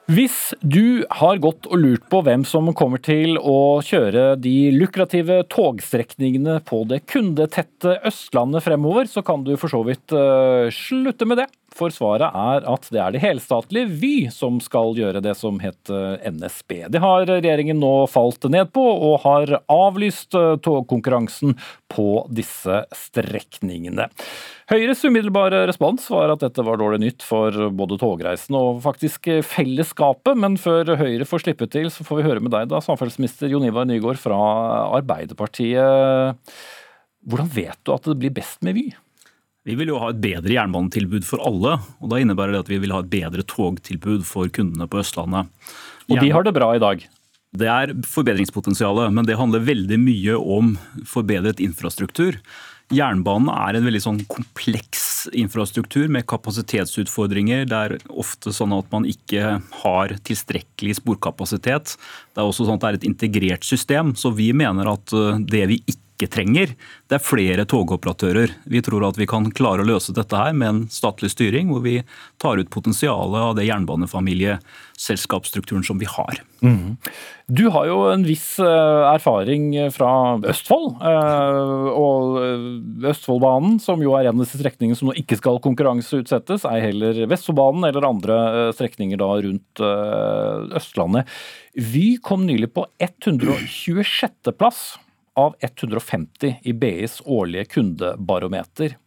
[SPEAKER 2] Hvis du har gått og lurt på hvem som kommer til å kjøre de lukrative togstrekningene på det kundetette Østlandet fremover, så kan du for så vidt uh, slutte med det. For svaret er at det er det helstatlige Vy som skal gjøre det som het NSB. Det har regjeringen nå falt ned på, og har avlyst eh, togkonkurransen på disse strekningene. Høyres umiddelbare respons var at dette var dårlig nytt for både togreisende og faktisk fellesskapet, men før Høyre får slippe til, så får vi høre med deg da, samferdselsminister Jon Ivar Nygaard fra Arbeiderpartiet. Hvordan vet du at det blir best med Vy?
[SPEAKER 12] Vi vil jo ha et bedre jernbanetilbud for alle. og Da innebærer det at vi vil ha et bedre togtilbud for kundene på Østlandet.
[SPEAKER 2] Og de har det bra i dag?
[SPEAKER 12] Det er forbedringspotensialet, men det handler veldig mye om forbedret infrastruktur. Jernbanen er en veldig sånn kompleks infrastruktur med kapasitetsutfordringer. Det er ofte sånn at man ikke har tilstrekkelig sporkapasitet. Det er også sånn at det er et integrert system, så vi mener at eh, det vi ikke ikke trenger, det er flere togoperatører. Vi tror at vi kan klare å løse dette her med en statlig styring, hvor vi tar ut potensialet av det jernbanefamilieselskapsstrukturen som vi har. Mm.
[SPEAKER 2] Du har jo en viss eh, erfaring fra Østfold. Eh, og eh, Østfoldbanen, som jo er en av disse strekningene som nå ikke skal konkurranseutsettes, ei heller Vestfoldbanen eller andre strekninger da rundt Østlandet. Vy kom nylig på 126. plass av 150 i BIs årlige kundebarometer.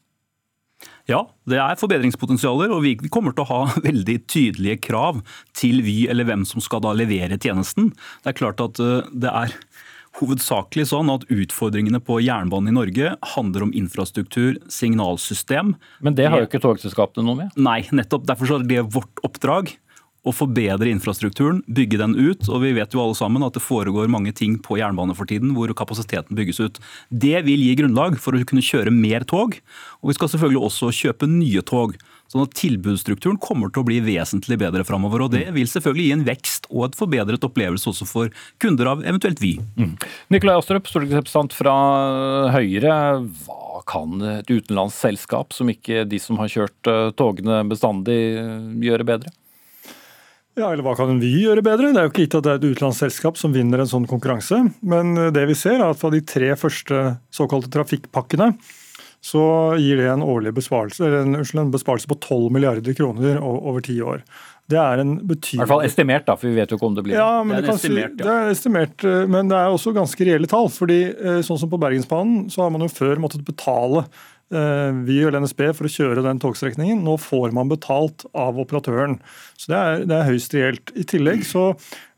[SPEAKER 12] Ja, det er forbedringspotensialer, og vi kommer til å ha <laughs> veldig tydelige krav til Vy eller hvem som skal da levere tjenesten. Det er klart at eh, det er hovedsakelig sånn at utfordringene på jernbanen i Norge handler om infrastruktur, signalsystem.
[SPEAKER 2] Men det har jo ikke togselskapene noe med?
[SPEAKER 12] Nei, nettopp. Derfor er det vårt oppdrag å forbedre infrastrukturen, bygge den ut. Og vi vet jo alle sammen at det foregår mange ting på jernbane for tiden hvor kapasiteten bygges ut. Det vil gi grunnlag for å kunne kjøre mer tog, og vi skal selvfølgelig også kjøpe nye tog. Sånn at Tilbudsstrukturen kommer til å bli vesentlig bedre framover. Og det vil selvfølgelig gi en vekst og et forbedret opplevelse også for kunder av eventuelt Vy.
[SPEAKER 2] Mm. Nikolai Astrup, stortingsrepresentant fra Høyre. Hva kan et utenlandsk selskap, som ikke de som har kjørt eh, togene bestandig, gjøre bedre?
[SPEAKER 13] Ja, eller Hva kan Vy gjøre bedre? Det er jo ikke gitt at det er et utenlandsselskap som vinner en sånn konkurranse. Men eh, det vi ser er at fra de tre første såkalte trafikkpakkene, så gir det en årlig besparelse, en, en besparelse på 12 milliarder kroner over ti år. Det er en betydelig...
[SPEAKER 2] I hvert fall estimert, da, for vi vet jo ikke om det blir
[SPEAKER 13] ja, men det. Er estimert, si, ja. det er estimert, eh, men det er også ganske reelle tall. fordi eh, sånn som på Bergensbanen, så har man jo før måttet betale eh, Vy eller NSB for å kjøre den togstrekningen. Nå får man betalt av operatøren. Så det er, det er høyst reelt. I tillegg så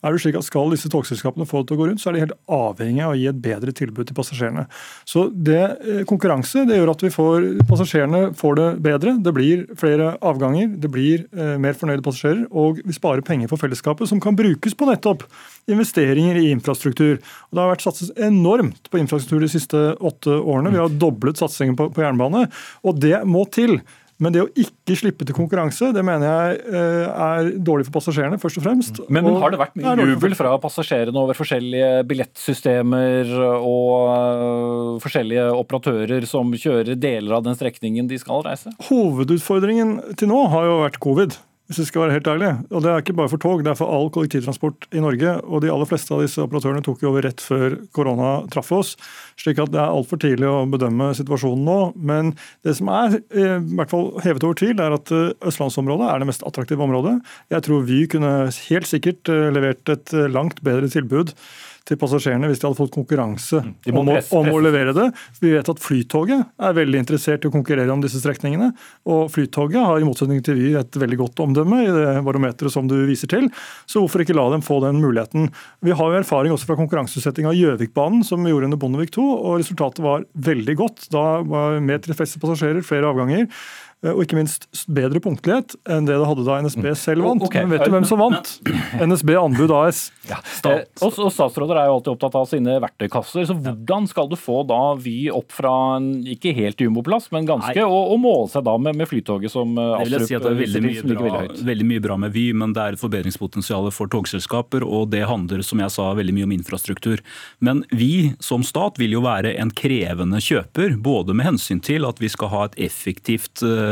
[SPEAKER 13] er det slik at Skal disse togselskapene få det til å gå rundt, så er de helt avhengig av å gi et bedre tilbud til passasjerene. Så det, eh, Konkurranse det gjør at vi får, passasjerene får det bedre. Det blir flere avganger, det blir eh, mer fornøyde passasjerer, og vi sparer penger for fellesskapet som kan brukes på nettopp investeringer i infrastruktur. Og Det har vært satset enormt på infrastruktur de siste åtte årene. Vi har doblet satsingen på, på jernbane, og det må til. Men det å ikke slippe til konkurranse, det mener jeg eh, er dårlig for passasjerene, først og fremst.
[SPEAKER 2] Men, men har det vært mye jubel fra passasjerene over forskjellige billettsystemer og eh, forskjellige operatører som kjører deler av den strekningen de skal reise?
[SPEAKER 13] Hovedutfordringen til nå har jo vært covid hvis jeg skal være helt ærlig. Og Det er ikke bare for tog, det er for all kollektivtransport i Norge. Og de aller fleste av disse operatørene tok jo over rett før korona traff oss. slik at det er altfor tidlig å bedømme situasjonen nå. Men det som er eh, i hvert fall hevet over tvil, er at eh, østlandsområdet er det mest attraktive området. Jeg tror Vy kunne helt sikkert eh, levert et langt bedre tilbud til passasjerene hvis de hadde fått konkurranse mm. om, presse, om, å levere det. Vi vet at Flytoget er veldig interessert i å konkurrere om disse strekningene. Og Flytoget har i motsetning til Vy et veldig godt omdømme i det barometeret som du viser til. Så hvorfor ikke la dem få den muligheten? Vi har jo erfaring også fra konkurranseutsetting av Gjøvikbanen, som vi gjorde under Bondevik II, og resultatet var veldig godt. Da var mer tilfredse passasjerer, flere avganger. Eh, og ikke minst bedre punktlighet enn det det hadde da NSB mm. selv vant. Okay. Men vet du hvem som vant? <clears throat> NSB Anbud AS. Ja.
[SPEAKER 2] Stat. og, og Statsråder er jo alltid opptatt av sine verktøykasser. så Hvordan skal du få da Vy opp fra en ikke helt jumboplass, men ganske, og, og, måle seg da med, med Flytoget som
[SPEAKER 12] Astrup si at Det er veldig mye, bra, veldig, veldig mye bra med Vy, men det er et forbedringspotensial for togselskaper. Og det handler som jeg sa, veldig mye om infrastruktur. Men vi som stat vil jo være en krevende kjøper, både med hensyn til at vi skal ha et effektivt Eh,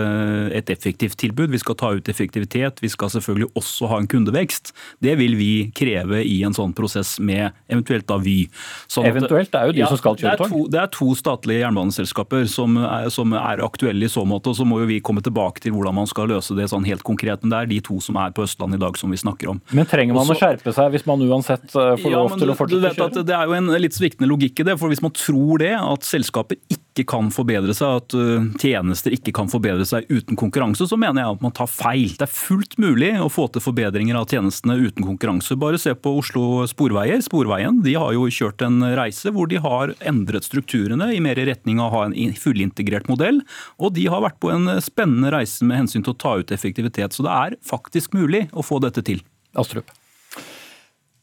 [SPEAKER 12] et effektivt tilbud. Vi skal ta ut effektivitet. Vi skal selvfølgelig også ha en kundevekst. Det vil vi kreve i en sånn prosess med eventuelt da Vy.
[SPEAKER 2] Sånn eventuelt er jo de ja, som skal kjøre
[SPEAKER 12] tog? Det, det er to statlige jernbaneselskaper som er, som er, aktuelle i så måte. og Så må jo vi komme tilbake til hvordan man skal løse det sånn helt konkret. Men det er de to som er på Østlandet i dag som vi snakker om.
[SPEAKER 2] Men trenger man Også, å skjerpe seg hvis man uansett eh, får ja, lov til å fortsette å kjøre?
[SPEAKER 12] Det er jo en litt sviktende logikk i det. for Hvis man tror det, at selskapet ikke kan forbedre seg, at eh, tjenester ikke kan forbedre seg uten konkurranse, så mener jeg at man tar feil. Det er fullt mulig å få til forbedringer av tjenestene uten konkurranse. Bare se på Oslo Sporveier. Sporveien de har jo kjørt en reise hvor de har endret strukturene i mer retning av å ha en fullintegrert modell. Og de har vært på en spennende reise med hensyn til å ta ut effektivitet. Så det er faktisk mulig å få dette til.
[SPEAKER 2] Astrup.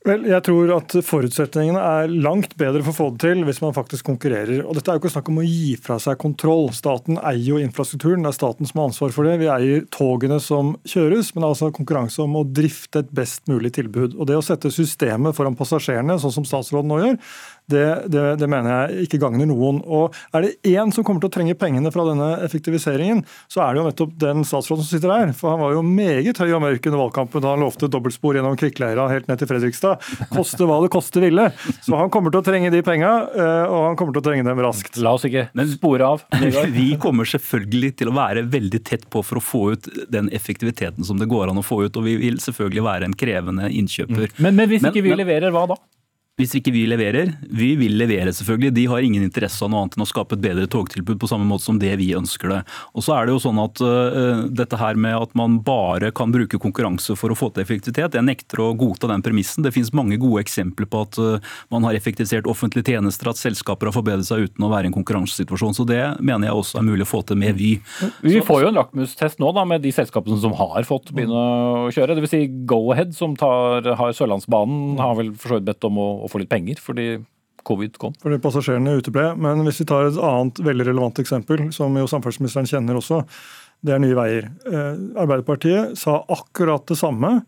[SPEAKER 13] Vel, jeg tror at Forutsetningene er langt bedre for å få det til hvis man faktisk konkurrerer. Og Dette er jo ikke snakk om å gi fra seg kontroll. Staten eier jo infrastrukturen, det er staten som har ansvar for det. Vi eier togene som kjøres, men det er altså konkurranse om å drifte et best mulig tilbud. Og Det å sette systemet foran passasjerene, sånn som statsråden nå gjør, det, det, det, mener jeg ikke gagner noen. Og Er det én som kommer til å trenge pengene fra denne effektiviseringen, så er det jo nettopp den statsråden som sitter der. For han var jo meget høy og mørk under valgkampen da han lovte dobbeltspor gjennom Kvikkleira helt ned til Fredrikstad. Koste hva det koste ville. Så han kommer til å trenge de penga, eh, og han kommer til å trenge dem raskt.
[SPEAKER 2] La oss ikke spore av.
[SPEAKER 12] Vi kommer selvfølgelig til å være veldig tett på for å få ut den effektiviteten som det går an å få ut. Og vi vil selvfølgelig være en krevende innkjøper.
[SPEAKER 2] Men, men hvis ikke vi leverer, hva da?
[SPEAKER 12] Hvis ikke vi leverer Vi vil levere, selvfølgelig. De har ingen interesse av noe annet enn å skape et bedre togtilbud på samme måte som det vi ønsker det. Og så er det jo sånn at uh, Dette her med at man bare kan bruke konkurranse for å få til effektivitet, jeg nekter å godta den premissen. Det finnes mange gode eksempler på at uh, man har effektivisert offentlige tjenester, at selskaper har forbedret seg uten å være i en konkurransesituasjon. Så det mener jeg også er mulig å få til med Vy.
[SPEAKER 2] Vi får jo en lakmustest nå da, med de selskapene som har fått begynne å kjøre. Dvs. Si Go-Ahead, som tar, har Sørlandsbanen, har vel for så vidt bedt om å å få litt penger fordi covid kom.
[SPEAKER 13] Fordi passasjerene uteble. Men hvis vi tar et annet veldig relevant eksempel, som jo samferdselsministeren kjenner også, det er Nye Veier. Eh, Arbeiderpartiet sa akkurat det samme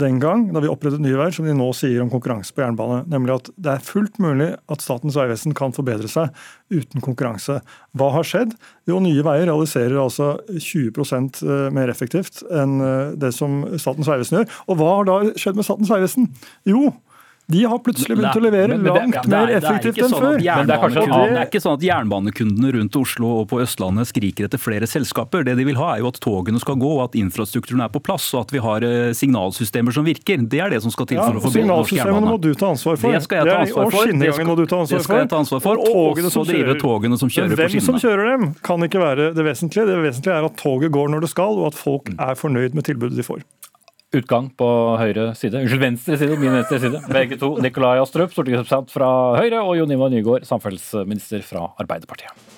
[SPEAKER 13] den gang da vi opprettet Nye Veier, som de nå sier om konkurranse på jernbane. Nemlig at det er fullt mulig at Statens vegvesen kan forbedre seg uten konkurranse. Hva har skjedd? Jo, Nye Veier realiserer altså 20 eh, mer effektivt enn eh, det som Statens vegvesen gjør. Og hva har da skjedd med Statens vegvesen? Jo, de har plutselig begynt å levere men, men det, langt mer effektivt enn
[SPEAKER 12] før.
[SPEAKER 13] før.
[SPEAKER 12] Det er, kanskje, det er, ikke sånn at jernbanekundene rundt Oslo og på Østlandet skriker etter flere selskaper. Det de vil ha er jo at togene skal gå, og at infrastrukturen er på plass og at vi har eh, signalsystemer som virker. Det er det som skal til for å forbedre norsk jernbane.
[SPEAKER 13] Signalsystemene må du ta ansvar for.
[SPEAKER 12] Det skal jeg ta ansvar for.
[SPEAKER 13] Og skinnegangen må du ta ansvar for.
[SPEAKER 12] Det skal jeg ta ansvar for. Og også drive togene som kjører
[SPEAKER 13] på skinnene. Hvem som kjører dem kan ikke være det vesentlige. Det vesentlige er at toget går når det skal, og at folk er fornøyd med tilbudet de får
[SPEAKER 2] utgang på høyre side. Unnskyld, venstre side. Min venstre side. Begge to. Nikolai Astrup, stortingsrepresentant fra Høyre, og Jon Ivar Nygaard, samferdselsminister fra Arbeiderpartiet.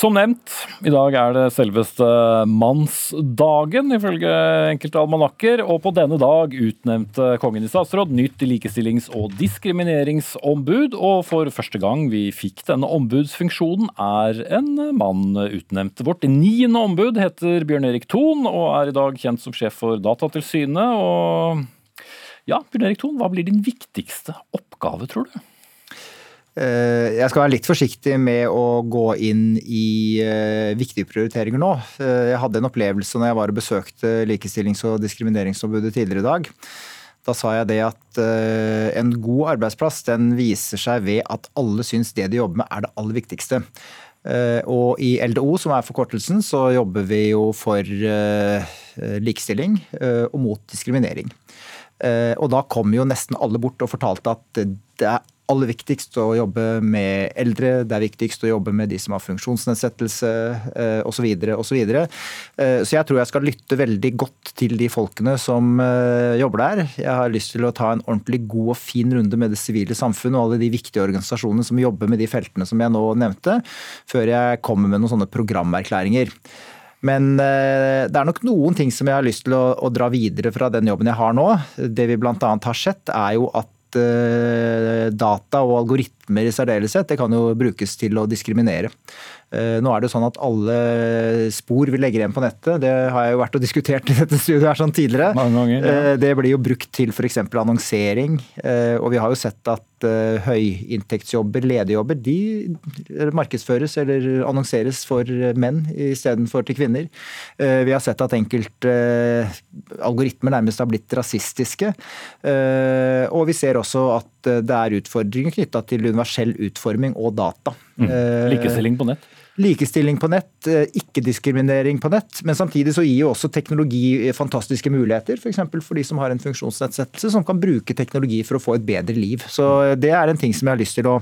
[SPEAKER 2] Som nevnt, i dag er det selveste mannsdagen, ifølge enkelte almanakker. Og på denne dag utnevnte Kongen i statsråd nytt likestillings- og diskrimineringsombud. Og for første gang vi fikk denne ombudsfunksjonen, er en mann utnevnt. Vårt niende ombud heter Bjørn Erik Thon, og er i dag kjent som sjef for Datatilsynet. Og ja, Bjørn Erik Thon, hva blir din viktigste oppgave, tror du?
[SPEAKER 14] Eh, jeg skal være litt forsiktig med å gå inn i eh, viktige prioriteringer nå. Eh, jeg hadde en opplevelse når jeg var og besøkte Likestillings- og diskrimineringsombudet tidligere i dag. Da sa jeg det at en god arbeidsplass den viser seg ved at alle syns det de jobber med er det aller viktigste. Og i LDO, som er forkortelsen, så jobber vi jo for likestilling og mot diskriminering. Og da kom jo nesten alle bort og fortalte at det er aller viktigst å jobbe med eldre, det er viktigst å jobbe med de som har funksjonsnedsettelse osv. videre, og Så, videre. Eh, så jeg tror jeg skal lytte veldig godt til de folkene som eh, jobber der. Jeg har lyst til å ta en ordentlig god og fin runde med det sivile samfunn og alle de viktige organisasjonene som jobber med de feltene som jeg nå nevnte, før jeg kommer med noen sånne programerklæringer. Men det er nok noen ting som jeg har lyst til å, å dra videre fra den jobben jeg har nå. Det vi bl.a. har sett, er jo at Eh, data og algoritmer i særdeleshet, det kan jo brukes til å diskriminere. Eh, nå er det sånn at alle spor vi legger igjen på nettet, det har jeg jo vært og diskutert i dette studioet her sånn tidligere.
[SPEAKER 2] Ganger, ja.
[SPEAKER 14] Eh, det blir jo brukt til f.eks. annonsering. Og vi har jo sett at høyinntektsjobber, ledigjobber, de markedsføres eller annonseres for menn istedenfor til kvinner. Vi har sett at enkelte algoritmer nærmest har blitt rasistiske. Og vi ser også at det er utfordringer knytta til universell utforming og data.
[SPEAKER 2] Mm. Likestilling på nett?
[SPEAKER 14] Likestilling på nett, eh, ikke-diskriminering på nett. Men samtidig så gir jo også teknologi fantastiske muligheter, f.eks. For, for de som har en funksjonsnedsettelse, som kan bruke teknologi for å få et bedre liv. Så det er en ting som jeg har lyst til å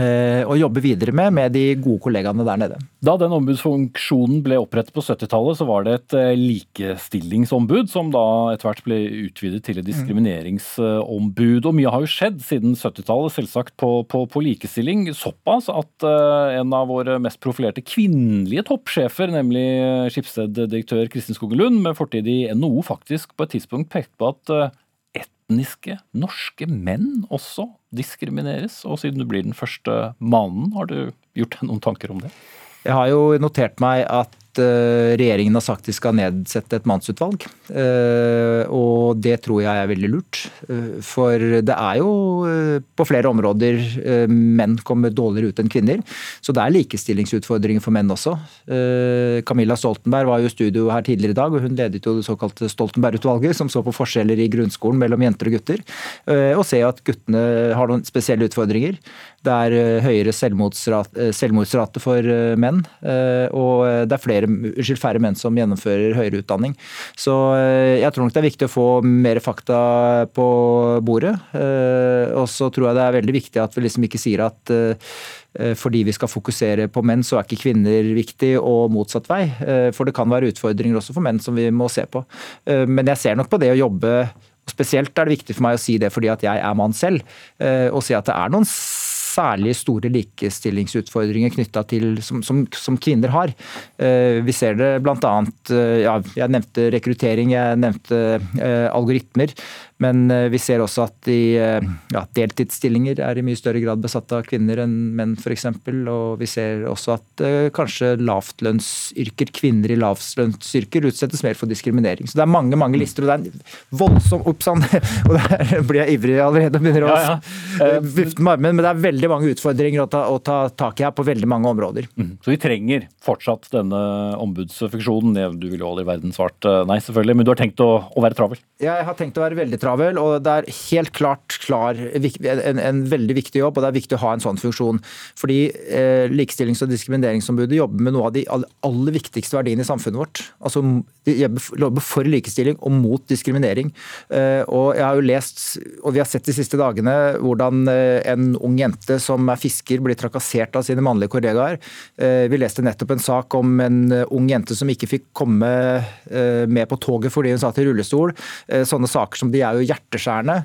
[SPEAKER 14] Eh, og jobbe videre med med de gode kollegaene der nede.
[SPEAKER 2] Da den ombudsfunksjonen ble opprettet på 70-tallet, så var det et eh, likestillingsombud, som da etter hvert ble utvidet til et diskrimineringsombud. Og mye har jo skjedd siden 70-tallet, selvsagt på, på, på, likestilling. Såpass at eh, en av våre mest profilerte kvinnelige toppsjefer, nemlig Skipsted-direktør Kristin Skogen Lund, med fortid i NHO, faktisk på et tidspunkt pekte på at etniske norske menn også diskrimineres. Og siden du blir den første mannen, har du gjort deg noen tanker om det?
[SPEAKER 14] Jeg har jo notert meg at Eh, regjeringen har sagt de skal nedsette et mannsutvalg. Eh, og det tror jeg er veldig lurt. Eh, for det er jo på flere områder menn kommer dårligere ut enn kvinner. Så det er likestillingsutfordringer for menn også. Camilla Stoltenberg var jo i studio her tidligere i dag, og hun ledet jo det såkalte Stoltenberg-utvalget, som så på forskjeller i grunnskolen mellom jenter og gutter. Og ser at guttene har noen spesielle utfordringer. Det er høyere selvmordsrate, selvmordsrate for menn. Og det er flere, unnskyld, færre menn som gjennomfører høyere utdanning. Så jeg tror nok det er viktig å få mer fakta på bordet. Og så tror jeg det er veldig viktig at vi liksom ikke sier at fordi vi skal fokusere på menn, så er ikke kvinner viktig, og motsatt vei. For det kan være utfordringer også for menn som vi må se på. Men jeg ser nok på det å jobbe Spesielt er det viktig for meg å si det fordi at jeg er mann selv, og si at det er noen særlig store likestillingsutfordringer knytta til som, som, som, kvinner har. Vi ser det bl.a. Ja, jeg nevnte rekruttering, jeg nevnte algoritmer. Men eh, vi ser også at de, eh, ja, deltidsstillinger er i mye større grad besatt av kvinner enn menn f.eks. Og vi ser også at uh, kanskje lavtlønnsyrker, kvinner i lavtlønnsyrker utsettes mer for diskriminering. Så det er mange mange lister, og det er en voldsom oppsann! <laughs> og der blir jeg ivrig allerede og begynner å ja, ja. <laughs> vifte med armen. Men det er veldig mange utfordringer å ta, å ta tak i her på veldig mange områder.
[SPEAKER 2] Mm. Så vi trenger fortsatt denne ombudsfunksjonen. Du ville jo aldri i verden svart nei, selvfølgelig, men du har tenkt å, å være travel?
[SPEAKER 14] Jeg har tenkt å være veldig travel og det er helt klart klar, en, en, veldig viktig jobb, og det er viktig å ha en sånn funksjon. Fordi eh, Likestillings- og diskrimineringsombudet jobber med noe av de aller viktigste verdiene i samfunnet vårt. Altså, De jobber for likestilling og mot diskriminering. Eh, og jeg har jo lest, og vi har sett de siste dagene, hvordan eh, en ung jente som er fisker, blir trakassert av sine mannlige kollegaer. Eh, vi leste nettopp en sak om en eh, ung jente som ikke fikk komme eh, med på toget fordi hun satt i rullestol. Sånne saker som de er jo hjerteskjærende.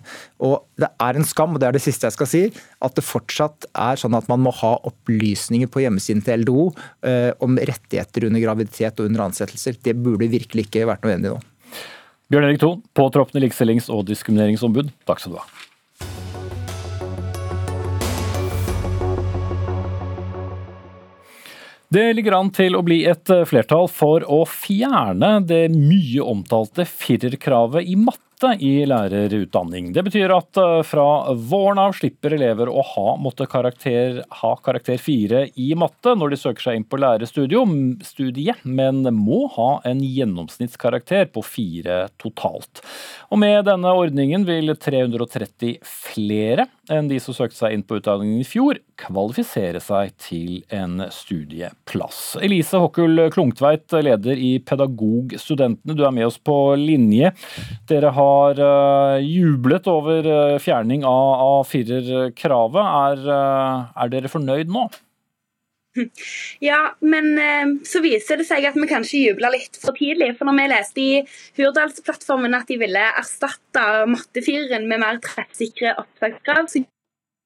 [SPEAKER 14] Og det er en skam, og det er det siste jeg skal si, at det fortsatt er sånn at man må ha opplysninger på hjemmesiden til LDO eh, om rettigheter under graviditet og under ansettelser. Det burde virkelig ikke vært nødvendig nå.
[SPEAKER 2] Bjørn Erik Thon, påtroppende likestillings- og diskrimineringsombud, takk skal du ha. Det ligger an til å bli et flertall for å fjerne det mye omtalte firerkravet i matte i lærerutdanning. Det betyr at eh, fra våren av slipper elever å ha karakter, ha karakter 4 i matte når de søker seg inn på lærerstudiet, men må ha en gjennomsnittskarakter på 4 totalt. Og med denne ordningen vil 330 flere enn de som søkte seg inn på utdanningen i fjor, kvalifisere seg til en studieplass. Elise Hokkul Klungtveit, leder i Pedagogstudentene, du er med oss på linje. Dere har uh, jublet over uh, fjerning av, av firerkravet. Er, uh, er dere fornøyd nå?
[SPEAKER 15] Ja, men så viser det seg at vi kanskje jubla litt for tidlig. For når vi leste i Hurdalsplattformen at de ville erstatte mattefireren med mer treffsikre opptakskrav, så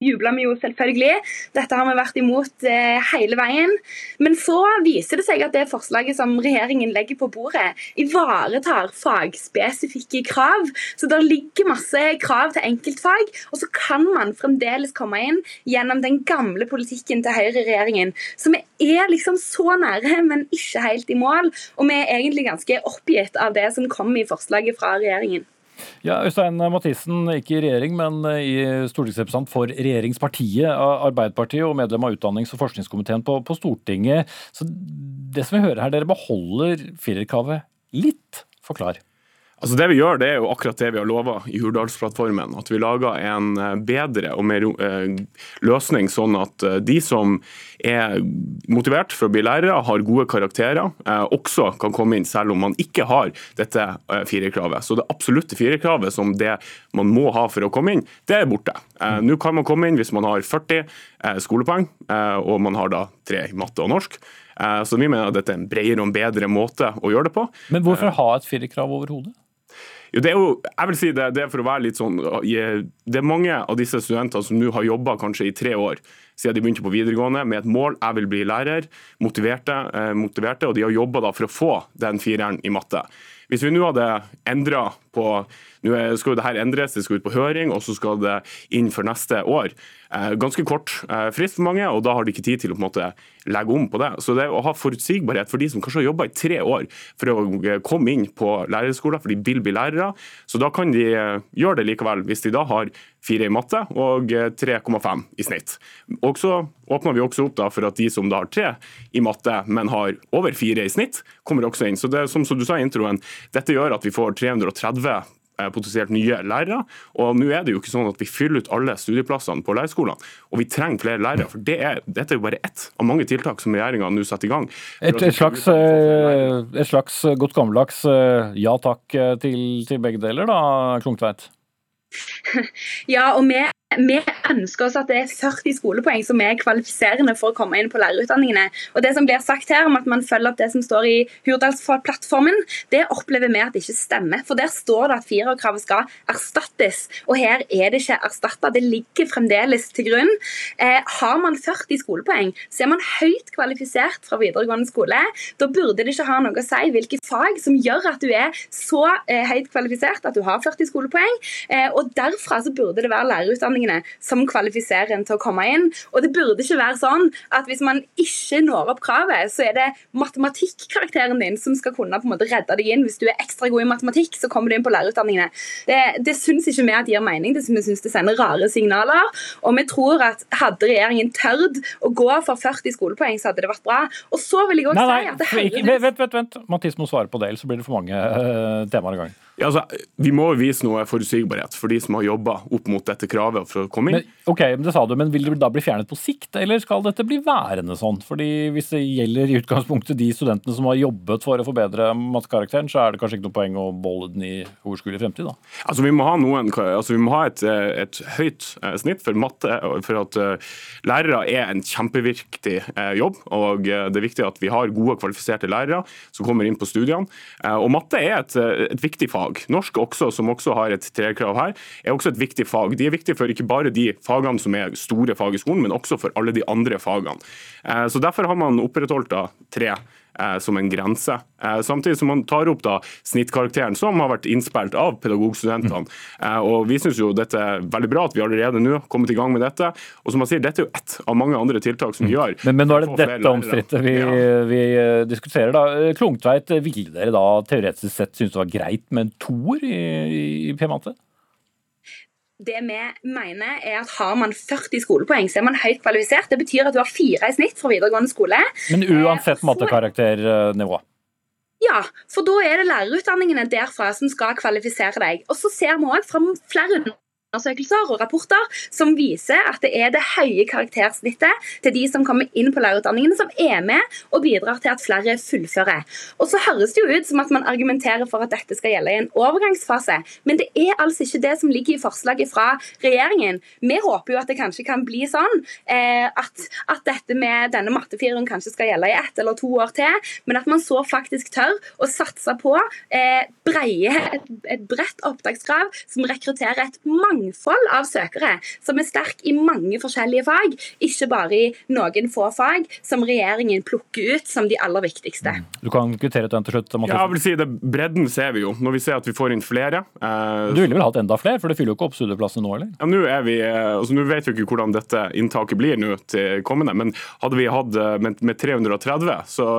[SPEAKER 15] jubla vi jo selvfølgelig. Dette har vi vært imot eh, hele veien. Men så viser det seg at det forslaget som regjeringen legger på bordet, ivaretar fagspesifikke krav. Så det ligger masse krav til enkeltfag, og så kan man fremdeles komme inn gjennom den gamle politikken til høyreregjeringen. Så vi er liksom så nære, men ikke helt i mål. Og vi er egentlig ganske oppgitt av det som kommer i forslaget fra regjeringen.
[SPEAKER 2] Ja, Øystein Mathisen, ikke i regjering, men i stortingsrepresentant for regjeringspartiet Arbeiderpartiet og medlem av utdannings- og forskningskomiteen på, på Stortinget. Så det som vi hører her, dere beholder firerkravet litt. Forklar.
[SPEAKER 16] Altså Det vi gjør, det er jo akkurat det vi har lova i Hurdalsplattformen. At vi lager en eh, bedre og mer eh, løsning, sånn at eh, de som er motivert for å bli lærere, har gode karakterer, også kan komme inn selv om man ikke har dette firerkravet. Så det absolutte firerkravet som det man må ha for å komme inn, det er borte. Nå kan man komme inn hvis man har 40 skolepoeng, og man har da tre i matte og norsk. Så vi mener at dette er en bredere og bedre måte å gjøre det på.
[SPEAKER 2] Men hvorfor ha et firerkrav overhodet?
[SPEAKER 16] Jo, det er jo, jeg vil si det, det er for å være litt sånn Det er mange av disse studentene som nå har jobba kanskje i tre år siden de begynte på videregående med et mål jeg vil bli lærer, motiverte, eh, motiverte og de har jobba for å få den fireren i matte. Hvis vi nå hadde endra på Nå skal jo det her endres, det skal ut på høring, og så skal det inn for neste år. Eh, ganske kort eh, frist for mange, og da har de ikke tid til å på en måte legge om på det. Så det å ha forutsigbarhet for de som kanskje har jobba i tre år for å eh, komme inn på lærerskolen, for de vil bli lærere, så da kan de gjøre det likevel hvis de da har fire i matte og 3,5 i snitt. Og så åpner vi også opp da for at de som da har tre i matte, men har over fire i snitt, kommer også inn. Så det som, som du sa i introen, dette gjør at vi får 330 potensielt nye lærere. Og nå er det jo ikke sånn at vi fyller ut alle studieplassene på lærerskolene, og vi trenger flere lærere. for det er, Dette er jo bare ett av mange tiltak som regjeringa nå setter i gang.
[SPEAKER 2] Et, et, slags, et, slags, godt gammeldags ja takk til, til begge deler, da, Klungtveit? <laughs>
[SPEAKER 15] Ja, og vi vi ønsker oss at det er 40 skolepoeng som er kvalifiserende for å komme inn på lærerutdanningene. Og Det som blir sagt her om at man følger opp det som står i Hurdalsplattformen, det opplever vi at det ikke stemmer. For Der står det at firerkravet skal erstattes, og her er det ikke erstatta. Det ligger fremdeles til grunn. Eh, har man 40 skolepoeng, så er man høyt kvalifisert fra videregående skole. Da burde det ikke ha noe å si hvilke fag som gjør at du er så eh, høyt kvalifisert at du har 40 skolepoeng. Eh, og Derfra så burde det være lærerutdanning utdanningene som kvalifiserer en til å komme inn. Og det burde ikke være sånn at hvis man ikke når opp kravet, så er det matematikkarakteren din som skal kunne på en måte redde deg inn. Hvis du er ekstra god i matematikk, så kommer du inn på lærerutdanningene. Det, det syns ikke vi at gir mening. Det vi syns det sender rare signaler. Og vi tror at hadde regjeringen tørt å gå for 40 skolepoeng, så hadde det vært bra. Og så vil jeg òg si at det
[SPEAKER 2] høres Vent, vent, vent. Mathis må svare på det, ellers blir det for mange uh, temaer i gang.
[SPEAKER 16] Ja, altså, vi må vise noe forutsigbarhet for de som har jobba opp mot dette kravet for å komme inn.
[SPEAKER 2] Men, ok, det sa du, men Vil det da bli fjernet på sikt, eller skal dette bli værende sånn? Fordi Hvis det gjelder i utgangspunktet de studentene som har jobbet for å forbedre mattekarakteren, så er det kanskje ikke noe poeng å beholde den i overskuelig fremtid? da?
[SPEAKER 16] Altså, Vi må ha, noen, altså, vi må ha et, et, høyt eh, snitt for matte, for at uh, lærere er en kjempeviktig uh, jobb. og Det er viktig at vi har gode, kvalifiserte lærere som kommer inn på studiene. og Matte er et, et viktig fag fag. Norsk også, som også har et trekrav her, er også et viktig fag. De er viktige for ikke bare de fagene som er store fag i skolen, men også for alle de andre fagene. Eh, så Derfor har man opprettholdt tre eh, som en grense. Eh, samtidig som man tar opp da snittkarakteren, som har vært innspilt av pedagogstudentene. Og Vi syns dette er veldig bra at vi allerede nå har kommet i gang med dette. Og som man sier, Dette er jo ett av mange andre tiltak som vi gjør.
[SPEAKER 2] Men, men nå er det dette omstridte vi, vi, diskuterer. da. Klungtveit, ville dere da teoretisk sett synes det var greit med en toer i, i P-matte?
[SPEAKER 15] Det vi mener er at Har man 40 skolepoeng, så er man høyt kvalifisert. Det betyr at du har fire i snitt fra videregående skole.
[SPEAKER 2] Men uansett mattekarakternivå?
[SPEAKER 15] Ja, for da er det lærerutdanningene derfra som skal kvalifisere deg. Og så ser vi òg fra flere undersøkelser og rapporter som viser at det er det høye karaktersnittet til de som kommer inn på lærerutdanningene, som er med og bidrar til at flere fullfører. Og så høres det jo ut som at man argumenterer for at dette skal gjelde i en overgangsfase, men det er altså ikke det som ligger i forslaget fra regjeringen. Vi håper jo at det kanskje kan bli sånn eh, at, at, dette med denne mattefiren kanskje skal gjelde i ett eller to år til, men at man så faktisk tør å satse på eh, breie, et, et bredt opptakskrav som rekrutterer et mange mangfold av søkere som er sterk i mange forskjellige fag, ikke bare i noen få fag som regjeringen plukker ut som de aller viktigste. Mm.
[SPEAKER 2] Du kan kvittere den til slutt.
[SPEAKER 16] Mathias? Ja, jeg vil si det, Bredden ser vi jo når vi ser at vi får inn flere.
[SPEAKER 2] Eh, du ville vel hatt enda flere, for det fyller jo ikke opp studieplassene nå, eller?
[SPEAKER 16] Ja, nå, er vi, eh, altså, nå vet vi ikke hvordan dette inntaket blir nå til kommende, men hadde vi hatt eh, med, med 330, så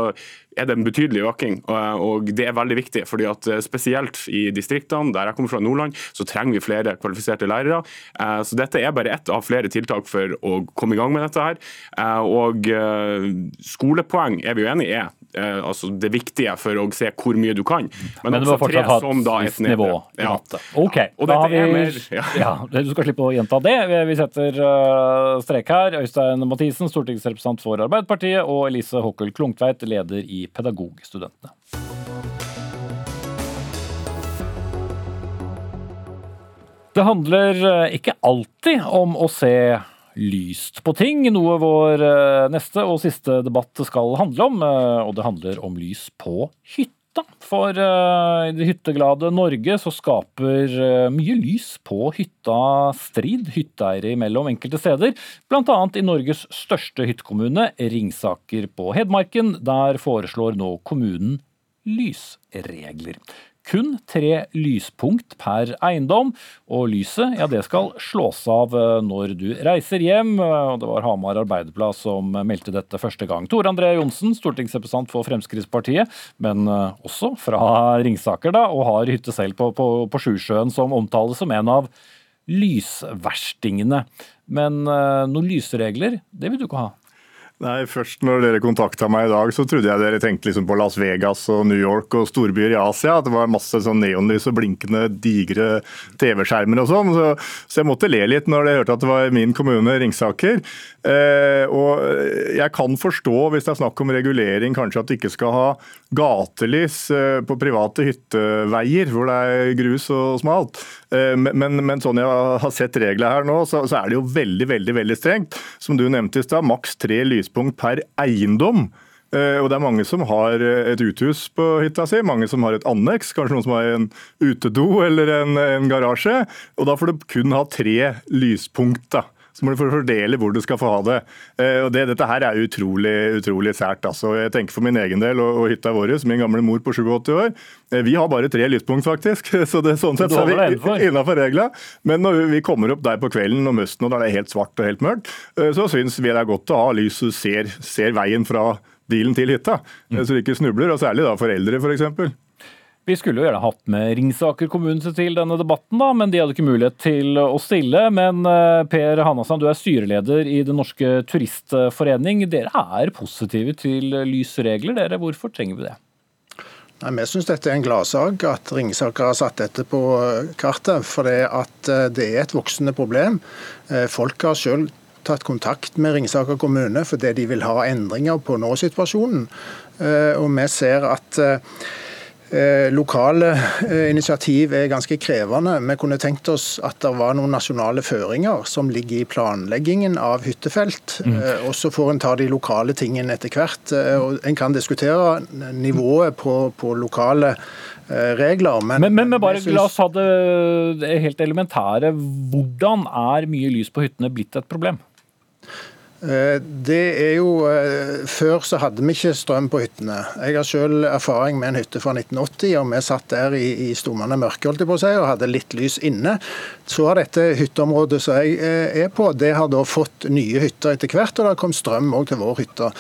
[SPEAKER 16] er det en betydelig øking. og Det er veldig viktig. fordi at eh, Spesielt i distriktene, der jeg kommer fra Nordland, så trenger vi flere kvalifiserte lærere. Eh, så Dette er bare ett av flere tiltak for å komme i gang med dette. her. Eh, og Skolepoeng er vi jo enig i er altså det viktige for å se hvor mye du kan.
[SPEAKER 2] Men, Men du må fortsatt ha et nivå i ja. OK. Ja. da har vi, mer, ja. <laughs> ja. Du skal slippe å gjenta det. Vi setter strek her. Øystein Mathisen, stortingsrepresentant for Arbeiderpartiet, og Elise Håkkel Klungtveit, leder i Pedagogstudentene. Det handler eh, ikke alltid om å se lyst på ting, noe vår eh, neste og siste debatt skal handle om. Eh, og det handler om lys på hytta. For i det hytteglade Norge så skaper mye lys på hytta strid hytteeiere imellom enkelte steder. Bl.a. i Norges største hyttekommune, Ringsaker på Hedmarken. Der foreslår nå kommunen lysregler kun tre lyspunkt per eiendom. Og lyset ja, det skal slås av eh, når du reiser hjem. og Det var Hamar Arbeiderblad som meldte dette første gang. Tore André Johnsen, stortingsrepresentant for Fremskrittspartiet, men eh, også fra Ringsaker, da, og har hytte selv på, på, på Sjusjøen, som omtales som en av lysverstingene. Men noen lysregler, det vil du ikke ha?
[SPEAKER 17] Nei, først når dere kontakta meg i dag, så trodde jeg dere tenkte liksom på Las Vegas og New York og storbyer i Asia. At det var masse sånn neonlys og blinkende, digre TV-skjermer og sånn. Så, så, jeg måtte le litt når jeg hørte at det var min kommune, Ringsaker. Eh, og jeg kan forstå, hvis det er snakk om regulering, kanskje at du ikke skal ha gatelys eh, på private hytteveier hvor det er grus og smalt. Eh, men, men, sånn jeg har sett reglene her nå, så, så er det jo veldig, veldig, veldig strengt. Som du nevnte i stad, maks tre lyspunkt per eiendom. Eh, og det er mange som har eh, et uthus på hytta si, mange som har et anneks, kanskje noen som har en utedo eller en, en garasje. Og da får du kun ha tre lyspunkt. da. Så må du fordele hvor du skal få ha det. Eh, og det, Dette her er utrolig utrolig sært. Altså. Jeg tenker For min egen del og, og hytta vår, min gamle mor på 87 år, vi har bare tre lyspunkt, faktisk. <laughs> Så det, sånn sett så er vi innafor reglene. Men når vi kommer opp der på kvelden om høsten og da er det helt svart og helt mørkt, så syns vi det er godt å ha lys og ser, ser veien fra bilen til hytta, mm. så du ikke snubler. Og særlig da foreldre, f.eks.
[SPEAKER 2] Vi skulle jo gjerne hatt med Ringsaker kommune til denne debatten, da, men de hadde ikke mulighet til å stille. Men eh, Per Hanasand, du er styreleder i Den norske turistforening. Dere er positive til lysregler, dere. Hvorfor trenger vi det?
[SPEAKER 18] Nei, Vi syns dette er en gladsak at Ringsaker har satt dette på kartet. For det, eh, det er et voksende problem. Eh, folk har selv tatt kontakt med Ringsaker kommune fordi de vil ha endringer på nå-situasjonen. Og vi ser at Eh, lokale eh, initiativ er ganske krevende. Vi kunne tenkt oss at det var noen nasjonale føringer som ligger i planleggingen av hyttefelt. Mm. Eh, og så får en ta de lokale tingene etter hvert. og En kan diskutere nivået på, på lokale regler.
[SPEAKER 2] Men, men, men, men bare synes... la oss ha det helt elementære. Hvordan er mye lys på hyttene blitt et problem?
[SPEAKER 18] Eh, det er jo, eh, Før så hadde vi ikke strøm på hyttene. Jeg har selv erfaring med en hytte fra 1980, og vi satt der i, i stummende mørke holdt på si, og hadde litt lys inne. Så har dette hytteområdet som jeg eh, er på, det har da fått nye hytter etter hvert, og det har kommet strøm òg til vår hytte.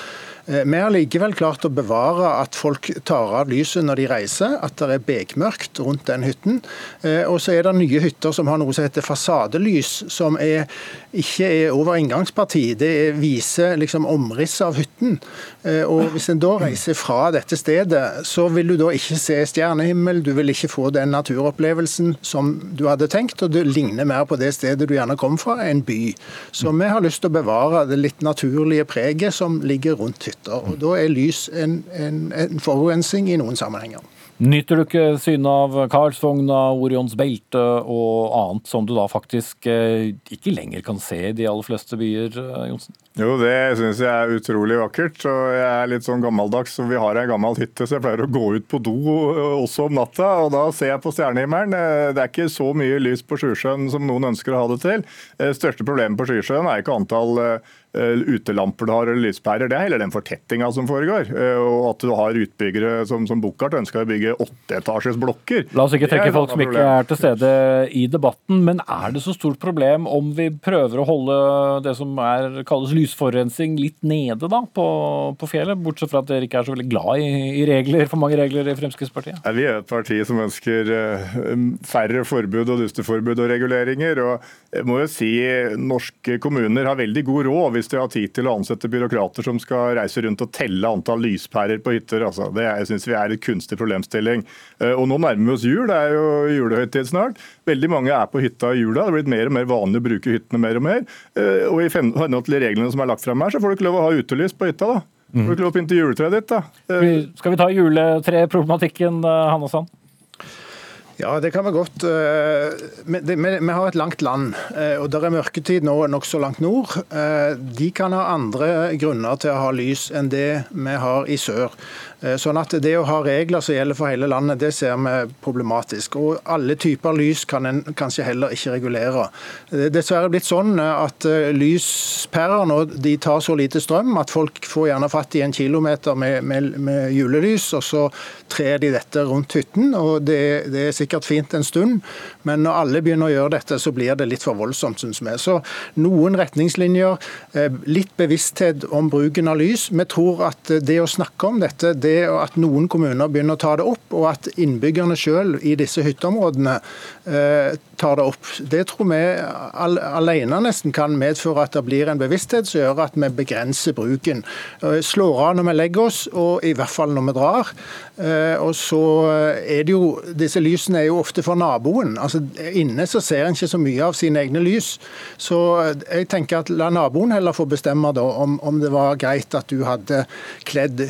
[SPEAKER 18] Eh, vi har likevel klart å bevare at folk tar av lyset når de reiser, at det er bekmørkt rundt den hytten. Eh, og så er det nye hytter som har noe som heter fasadelys, som er, ikke er over inngangsparti. Det viser liksom omrisset av hytten. Eh, og Hvis en da reiser fra dette stedet, så vil du da ikke se stjernehimmel, du vil ikke få den naturopplevelsen som du hadde tenkt, og det ligner mer på det stedet du gjerne kom fra, en by. Så vi har lyst til å bevare det litt naturlige preget som ligger rundt hytta og Da er lys en, en, en forurensning i noen sammenhenger.
[SPEAKER 2] Nyter du ikke synet av Karlsvogna, Orions belte og annet som du da faktisk eh, ikke lenger kan se i de aller fleste byer, eh, Johnsen?
[SPEAKER 17] Jo, det syns jeg er utrolig vakkert. og Jeg er litt sånn gammeldags, så vi har ei gammel hytte, så jeg pleier å gå ut på do eh, også om natta. og Da ser jeg på stjernehimmelen. Det er ikke så mye lys på Sjusjøen som noen ønsker å ha det til. Største problemet på Sjusjøen er ikke antall utelamper du har eller lyspærer. Det er heller den fortettinga som foregår. Eh, og at du har utbyggere som, som Buchardt ønsker å bygge åtteetasjes blokker.
[SPEAKER 2] La oss ikke trekke folk som ikke er til stede i debatten, men er det så stort problem om vi prøver å holde det som er, kalles lysforurensning litt nede da, på, på, fjellet? Bortsett fra at dere ikke er så veldig glad i, i regler, for mange regler i Fremskrittspartiet?
[SPEAKER 17] Ja, vi er et parti som ønsker eh, færre forbud og dusteforbud og reguleringer. og jeg må jo si Norske kommuner har veldig god råd hvis de har tid til å ansette byråkrater som skal reise rundt og telle antall lyspærer på hytter. Altså, det synes vi er et kunstig problemstilling. Eh, og Nå nærmer vi oss jul, det er jo julehøytid snart. Veldig mange er på hytta i jula. Det har blitt mer og mer vanlig å bruke hyttene mer og mer. Eh, og I henhold til reglene som er lagt frem her, så får du ikke lov å ha utelys på hytta. da. Får du ikke lov å pynte juletreet ditt, da.
[SPEAKER 2] Skal vi ta juletreproblematikken, Hanne Sand?
[SPEAKER 18] Ja, det kan være godt. Eh, vi har et langt land, eh, og det er mørketid nå nokså langt nord. Eh, de kan ha andre grunner til å ha lys enn det vi har i sør. Eh, sånn at Det å ha regler som gjelder for hele landet, det ser vi problematisk. Og Alle typer lys kan en kanskje heller ikke regulere. Det er dessverre blitt sånn eh, at eh, lyspærer nå de tar så lite strøm at folk får gjerne fatt i en kilometer med, med, med julelys, og så trer de dette rundt hytten. og det, det, er sikkert fint en stund, men når alle begynner å gjøre dette, så blir det litt for voldsomt, syns vi. Så noen retningslinjer, litt bevissthet om bruken av lys. Vi tror at det å snakke om dette, det det at noen kommuner begynner å ta det opp, og at innbyggerne selv i disse hytteområdene eh, tar det opp. Det tror vi alene nesten kan medføre at det blir en bevissthet som gjør at vi begrenser bruken. Slår av når vi legger oss, og i hvert fall når vi drar. Og så er det jo, Disse lysene er jo ofte for naboen. altså Inne så ser en ikke så mye av sine egne lys. Så jeg tenker at la naboen heller få bestemme da, om, om det var greit at du hadde kledd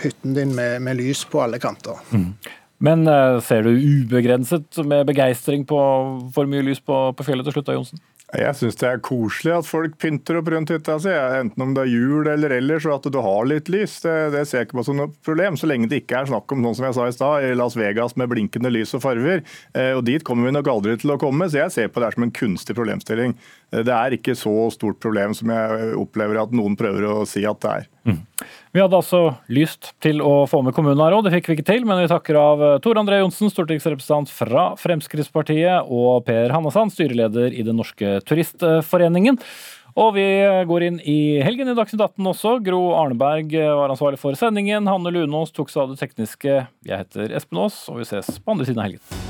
[SPEAKER 18] hytten din med, med lys på alle kanter. Mm.
[SPEAKER 2] Men uh, ser du ubegrenset med begeistring på for mye lys på, på fjellet til slutt, da, Johnsen?
[SPEAKER 17] Jeg syns det er koselig at folk pynter opp rundt hytta si, enten om det er jul eller ellers, og at du har litt lys. Det, det ser jeg ikke på som noe problem, så lenge det ikke er snakk om sånn som jeg sa i stad, i Las Vegas med blinkende lys og farger. Eh, og Dit kommer vi nok aldri til å komme, så jeg ser på det som en kunstig problemstilling. Det er ikke så stort problem som jeg opplever at noen prøver å si at det er. Mm.
[SPEAKER 2] Vi hadde altså lyst til å få med kommunen her òg, det fikk vi ikke til. Men vi takker av Tor André Johnsen, stortingsrepresentant fra Fremskrittspartiet, og Per Hannasand, styreleder i Den norske turistforeningen. Og vi går inn i helgen i Dagsnytt 18 også. Gro Arneberg var ansvarlig for sendingen. Hanne Lunås tok seg av det tekniske. Jeg heter Espen Aas, og vi ses på andre siden av helgen.